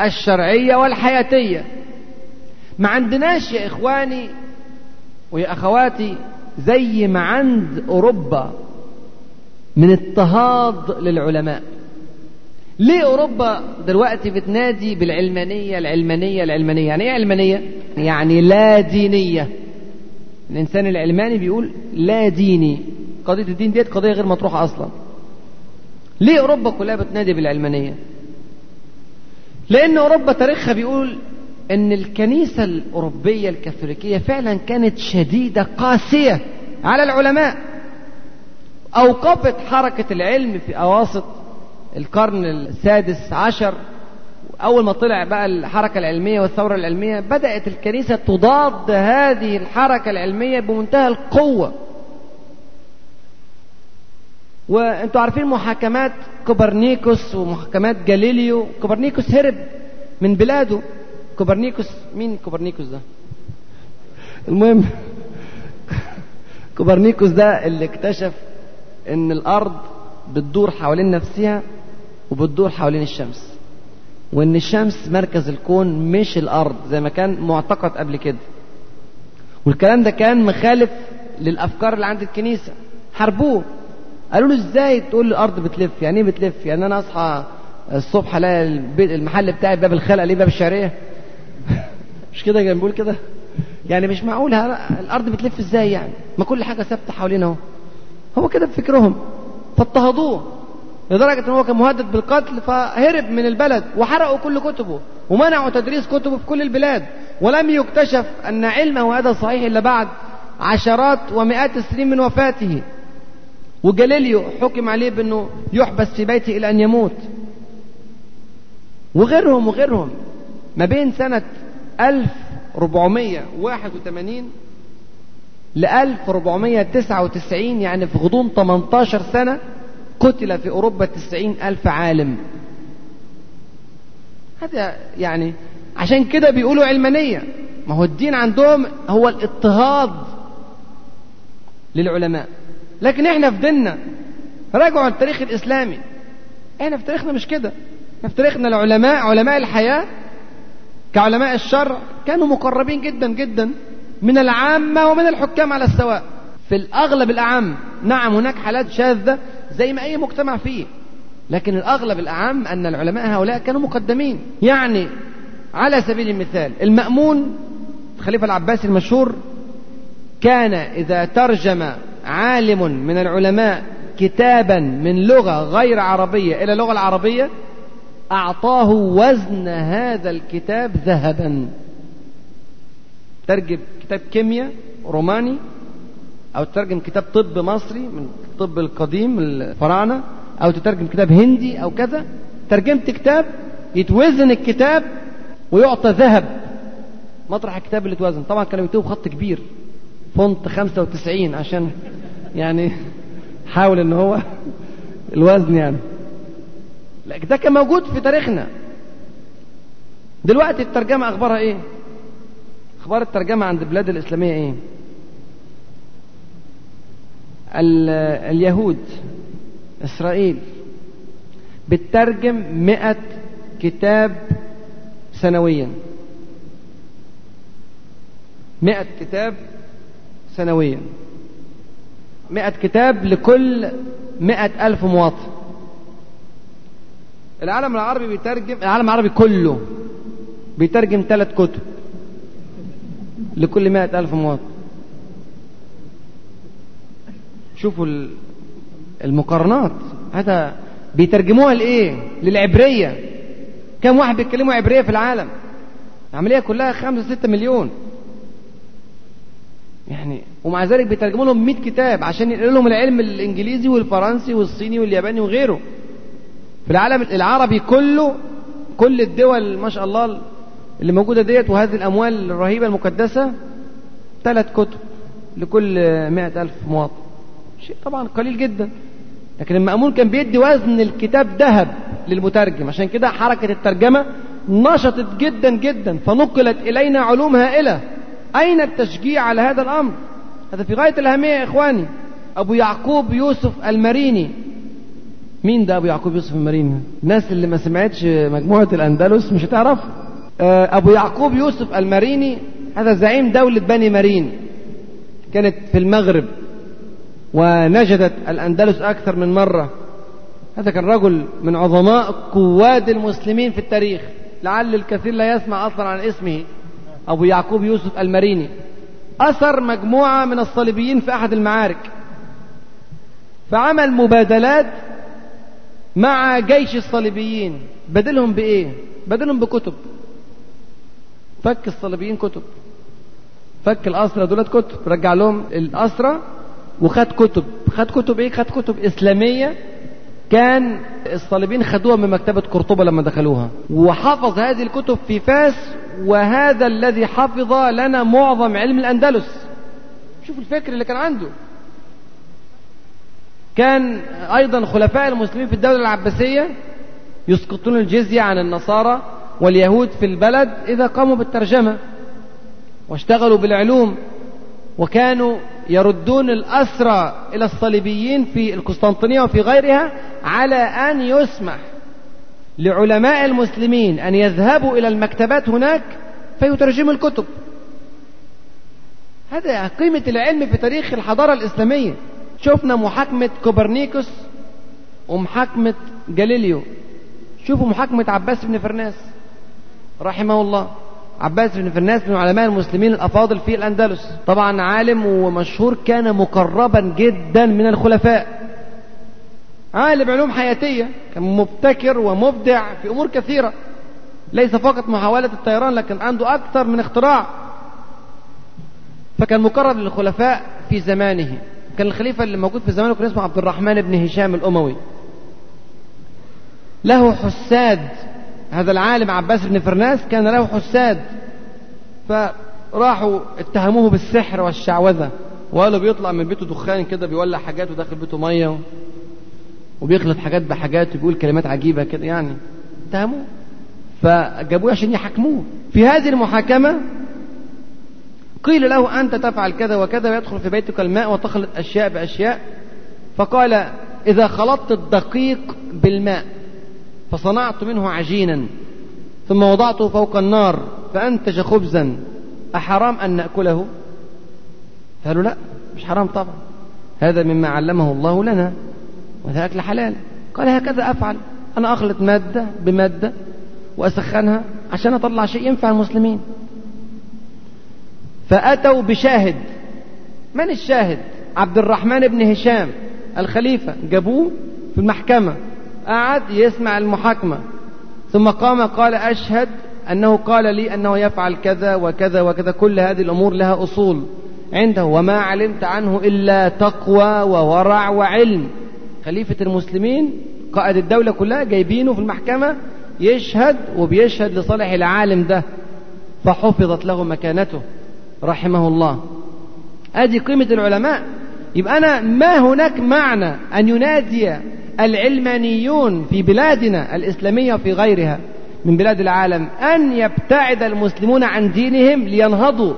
الشرعية والحياتية. ما عندناش يا إخواني ويا أخواتي زي ما عند أوروبا من اضطهاد للعلماء. ليه أوروبا دلوقتي بتنادي بالعلمانية العلمانية العلمانية؟ يعني إيه علمانية؟ يعني لا دينية. الإنسان العلماني بيقول لا ديني. قضية الدين ديت قضية غير مطروحة أصلا. ليه أوروبا كلها بتنادي بالعلمانية؟ لأن أوروبا تاريخها بيقول أن الكنيسة الأوروبية الكاثوليكية فعلا كانت شديدة قاسية على العلماء. أوقفت حركة العلم في أواسط القرن السادس عشر. أول ما طلع بقى الحركة العلمية والثورة العلمية بدأت الكنيسة تضاد هذه الحركة العلمية بمنتهى القوة. وأنتوا عارفين محاكمات كوبرنيكوس ومحاكمات جاليليو. كوبرنيكوس هرب من بلاده. كوبرنيكوس مين كوبرنيكوس ده؟ المهم كوبرنيكوس ده اللي اكتشف إن الأرض بتدور حوالين نفسها وبتدور حوالين الشمس وإن الشمس مركز الكون مش الأرض زي ما كان معتقد قبل كده. والكلام ده كان مخالف للأفكار اللي عند الكنيسة. حاربوه. قالوا له إزاي تقول الأرض بتلف؟ يعني إيه بتلف؟ يعني أنا أصحى الصبح ألاقي المحل بتاعي باب الخلق ليه باب الشعرية؟ مش كده كان بيقول كده؟ يعني مش معقول الأرض بتلف إزاي يعني؟ ما كل حاجة ثابتة حوالينا أهو. هو كده بفكرهم. فاضطهدوه لدرجة إن هو كان مهدد بالقتل فهرب من البلد وحرقوا كل كتبه ومنعوا تدريس كتبه في كل البلاد. ولم يكتشف أن علمه هذا صحيح إلا بعد عشرات ومئات السنين من وفاته. وجاليليو حكم عليه بأنه يحبس في بيته إلى أن يموت. وغيرهم وغيرهم. ما بين سنة 1481 ل 1499 يعني في غضون 18 سنة قتل في أوروبا 90 ألف عالم. هذا يعني عشان كده بيقولوا علمانية. ما هو الدين عندهم هو الاضطهاد للعلماء. لكن إحنا في ديننا راجعوا التاريخ الإسلامي. إحنا في تاريخنا مش كده. إحنا في تاريخنا العلماء علماء الحياة كعلماء الشرع كانوا مقربين جدا جدا من العامة ومن الحكام على السواء. في الأغلب الأعم نعم هناك حالات شاذة زي ما أي مجتمع فيه. لكن الأغلب الأعم أن العلماء هؤلاء كانوا مقدمين. يعني على سبيل المثال المأمون الخليفة العباسي المشهور كان إذا ترجم عالم من العلماء كتابا من لغة غير عربية إلى اللغة العربية أعطاه وزن هذا الكتاب ذهبا. ترجم كتاب كيمياء روماني أو تترجم كتاب طب مصري من الطب القديم الفراعنة أو تترجم كتاب هندي أو كذا. ترجمت كتاب يتوزن الكتاب ويعطى ذهب. مطرح الكتاب اللي اتوزن طبعا كانوا يكتبوا بخط كبير فونت 95 عشان يعني حاول إن هو الوزن يعني. لكن ده كان موجود في تاريخنا دلوقتي الترجمة أخبارها إيه؟ أخبار الترجمة عند البلاد الإسلامية إيه؟ اليهود إسرائيل بتترجم مئة كتاب سنويا مئة كتاب سنويا مئة كتاب لكل مئة ألف مواطن العالم العربي بيترجم العالم العربي كله بيترجم ثلاث كتب لكل مئة ألف مواطن. شوفوا المقارنات. هذا بيترجموها لإيه؟ للعبرية. كم واحد بيتكلموا عبرية في العالم. العملية كلها خمسة ستة مليون. يعني ومع ذلك بيترجموا لهم 100 كتاب عشان ينقلوا لهم العلم الإنجليزي والفرنسي والصيني والياباني وغيره. في العالم العربي كله كل الدول ما شاء الله اللي موجودة ديت وهذه الأموال الرهيبة المقدسة ثلاث كتب لكل مئة ألف مواطن. شيء طبعا قليل جدا. لكن المأمون كان بيدي وزن الكتاب ذهب للمترجم. عشان كده حركة الترجمة نشطت جدا جدا فنقلت إلينا علوم هائلة. أين التشجيع على هذا الأمر؟ هذا في غاية الأهمية يا إخواني. أبو يعقوب يوسف المريني مين ده أبو يعقوب يوسف المريني؟ الناس اللي ما سمعتش مجموعة الأندلس مش هتعرف. أبو يعقوب يوسف المريني هذا زعيم دولة بني مرين. كانت في المغرب ونجدت الأندلس أكثر من مرة. هذا كان رجل من عظماء قواد المسلمين في التاريخ. لعل الكثير لا يسمع أصلا عن اسمه أبو يعقوب يوسف المريني. أثر مجموعة من الصليبيين في أحد المعارك. فعمل مبادلات مع جيش الصليبيين. بدلهم بإيه؟ بدلهم بكتب. فك الصليبيين كتب. فك الأسرى دولت كتب. رجع لهم الأسرى وخد كتب. خد كتب إيه؟ خد كتب إسلامية. كان الصليبيين خدوها من مكتبة قرطبة لما دخلوها. وحفظ هذه الكتب في فاس وهذا الذي حفظ لنا معظم علم الأندلس. شوف الفكر اللي كان عنده. كان أيضا خلفاء المسلمين في الدولة العباسية يسقطون الجزية عن النصارى واليهود في البلد إذا قاموا بالترجمة واشتغلوا بالعلوم وكانوا يردون الأسرى إلى الصليبيين في القسطنطينية وفي غيرها على أن يسمح لعلماء المسلمين أن يذهبوا إلى المكتبات هناك فيترجموا الكتب. هذا قيمة العلم في تاريخ الحضارة الإسلامية. شفنا محاكمة كوبرنيكوس ومحاكمة جاليليو. شوفوا محاكمة عباس بن فرناس. رحمه الله. عباس بن فرناس من علماء المسلمين الأفاضل في الأندلس. طبعا عالم ومشهور كان مقربا جدا من الخلفاء. عالم علوم حياتية. كان مبتكر ومبدع في أمور كثيرة. ليس فقط محاولة الطيران لكن عنده أكثر من اختراع. فكان مقرب للخلفاء في زمانه. كان الخليفة اللي موجود في زمانه كان اسمه عبد الرحمن بن هشام الأموي. له حساد هذا العالم عباس بن فرناس كان له حساد. فراحوا اتهموه بالسحر والشعوذة. وقالوا بيطلع من بيته دخان كده بيولع حاجات وداخل بيته مية وبيخلط حاجات بحاجات وبيقول كلمات عجيبة كده يعني. اتهموه. فجابوه عشان يحاكموه. في هذه المحاكمة قيل له أنت تفعل كذا وكذا ويدخل في بيتك الماء وتخلط أشياء بأشياء. فقال إذا خلطت الدقيق بالماء فصنعت منه عجينا ثم وضعته فوق النار فأنتج خبزا. أحرام أن نأكله؟ قالوا لا مش حرام طبعا. هذا مما علمه الله لنا وهذا أكل حلال. قال هكذا أفعل. أنا أخلط مادة بمادة وأسخنها عشان أطلع شيء ينفع المسلمين. فأتوا بشاهد. من الشاهد؟ عبد الرحمن بن هشام الخليفة. جابوه في المحكمة. قعد يسمع المحاكمة. ثم قام قال أشهد أنه قال لي أنه يفعل كذا وكذا وكذا. كل هذه الأمور لها أصول. عنده وما علمت عنه إلا تقوى وورع وعلم. خليفة المسلمين قائد الدولة كلها جايبينه في المحكمة يشهد وبيشهد لصالح العالم ده. فحفظت له مكانته. رحمه الله ادي قيمة العلماء. يبقى أنا ما هناك معنى أن ينادي العلمانيون في بلادنا الإسلامية وفي غيرها من بلاد العالم أن يبتعد المسلمون عن دينهم لينهضوا.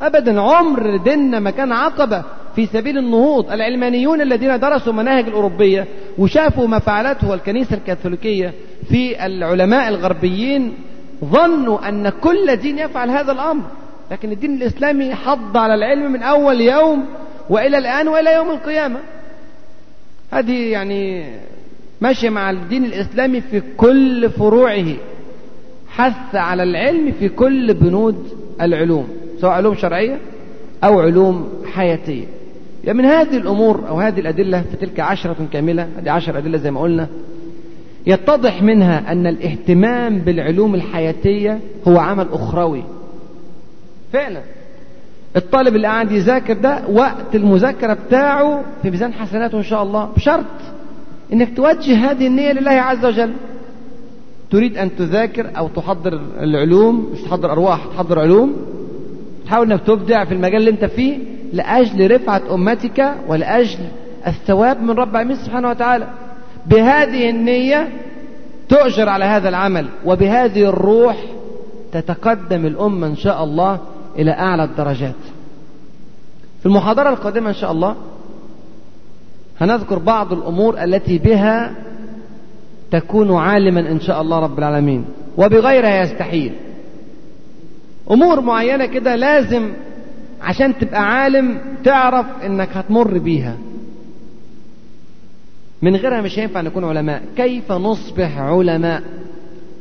أبدا عمر ديننا ما كان عقبة في سبيل النهوض. العلمانيون الذين درسوا مناهج الأوروبية وشافوا ما فعلته الكنيسة الكاثوليكية في العلماء الغربيين ظنوا أن كل دين يفعل هذا الأمر. لكن الدين الإسلامي حض على العلم من أول يوم وإلى الآن وإلى يوم القيامة. هذه يعني ماشية مع الدين الإسلامي في كل فروعه حث على العلم في كل بنود العلوم سواء علوم شرعية أو علوم حياتية. يعني من هذه الأمور أو هذه الأدلة في تلك عشرة كاملة هذه عشر أدلة زي ما قلنا يتضح منها أن الاهتمام بالعلوم الحياتية هو عمل أخروي. فعلا الطالب اللي قاعد يذاكر ده وقت المذاكرة بتاعه في ميزان حسناته إن شاء الله. بشرط إنك توجه هذه النية لله عز وجل. تريد أن تذاكر أو تحضر العلوم مش تحضر أرواح تحضر علوم. تحاول أنك تبدع في المجال اللي أنت فيه لأجل رفعة أمتك ولأجل الثواب من رب العالمين سبحانه وتعالى. بهذه النية تؤجر على هذا العمل وبهذه الروح تتقدم الأمة إن شاء الله إلى أعلى الدرجات. في المحاضرة القادمة إن شاء الله هنذكر بعض الأمور التي بها تكون عالما إن شاء الله رب العالمين وبغيرها يستحيل. أمور معينة كده لازم عشان تبقى عالم تعرف إنك هتمر بيها. من غيرها مش هينفع نكون علماء. كيف نصبح علماء؟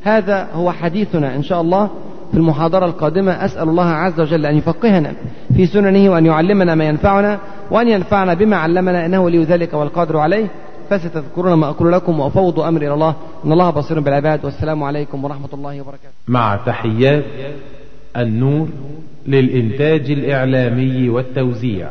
هذا هو حديثنا إن شاء الله. في المحاضرة القادمة أسأل الله عز وجل أن يفقهنا في سننه وأن يعلمنا ما ينفعنا وأن ينفعنا بما علمنا إنه ولي ذلك والقادر عليه. فستذكرون ما أقول لكم وأفوض أمري إلى الله. إن الله بصير بالعباد. والسلام عليكم ورحمة الله وبركاته. مع تحيات النور للإنتاج الإعلامي والتوزيع.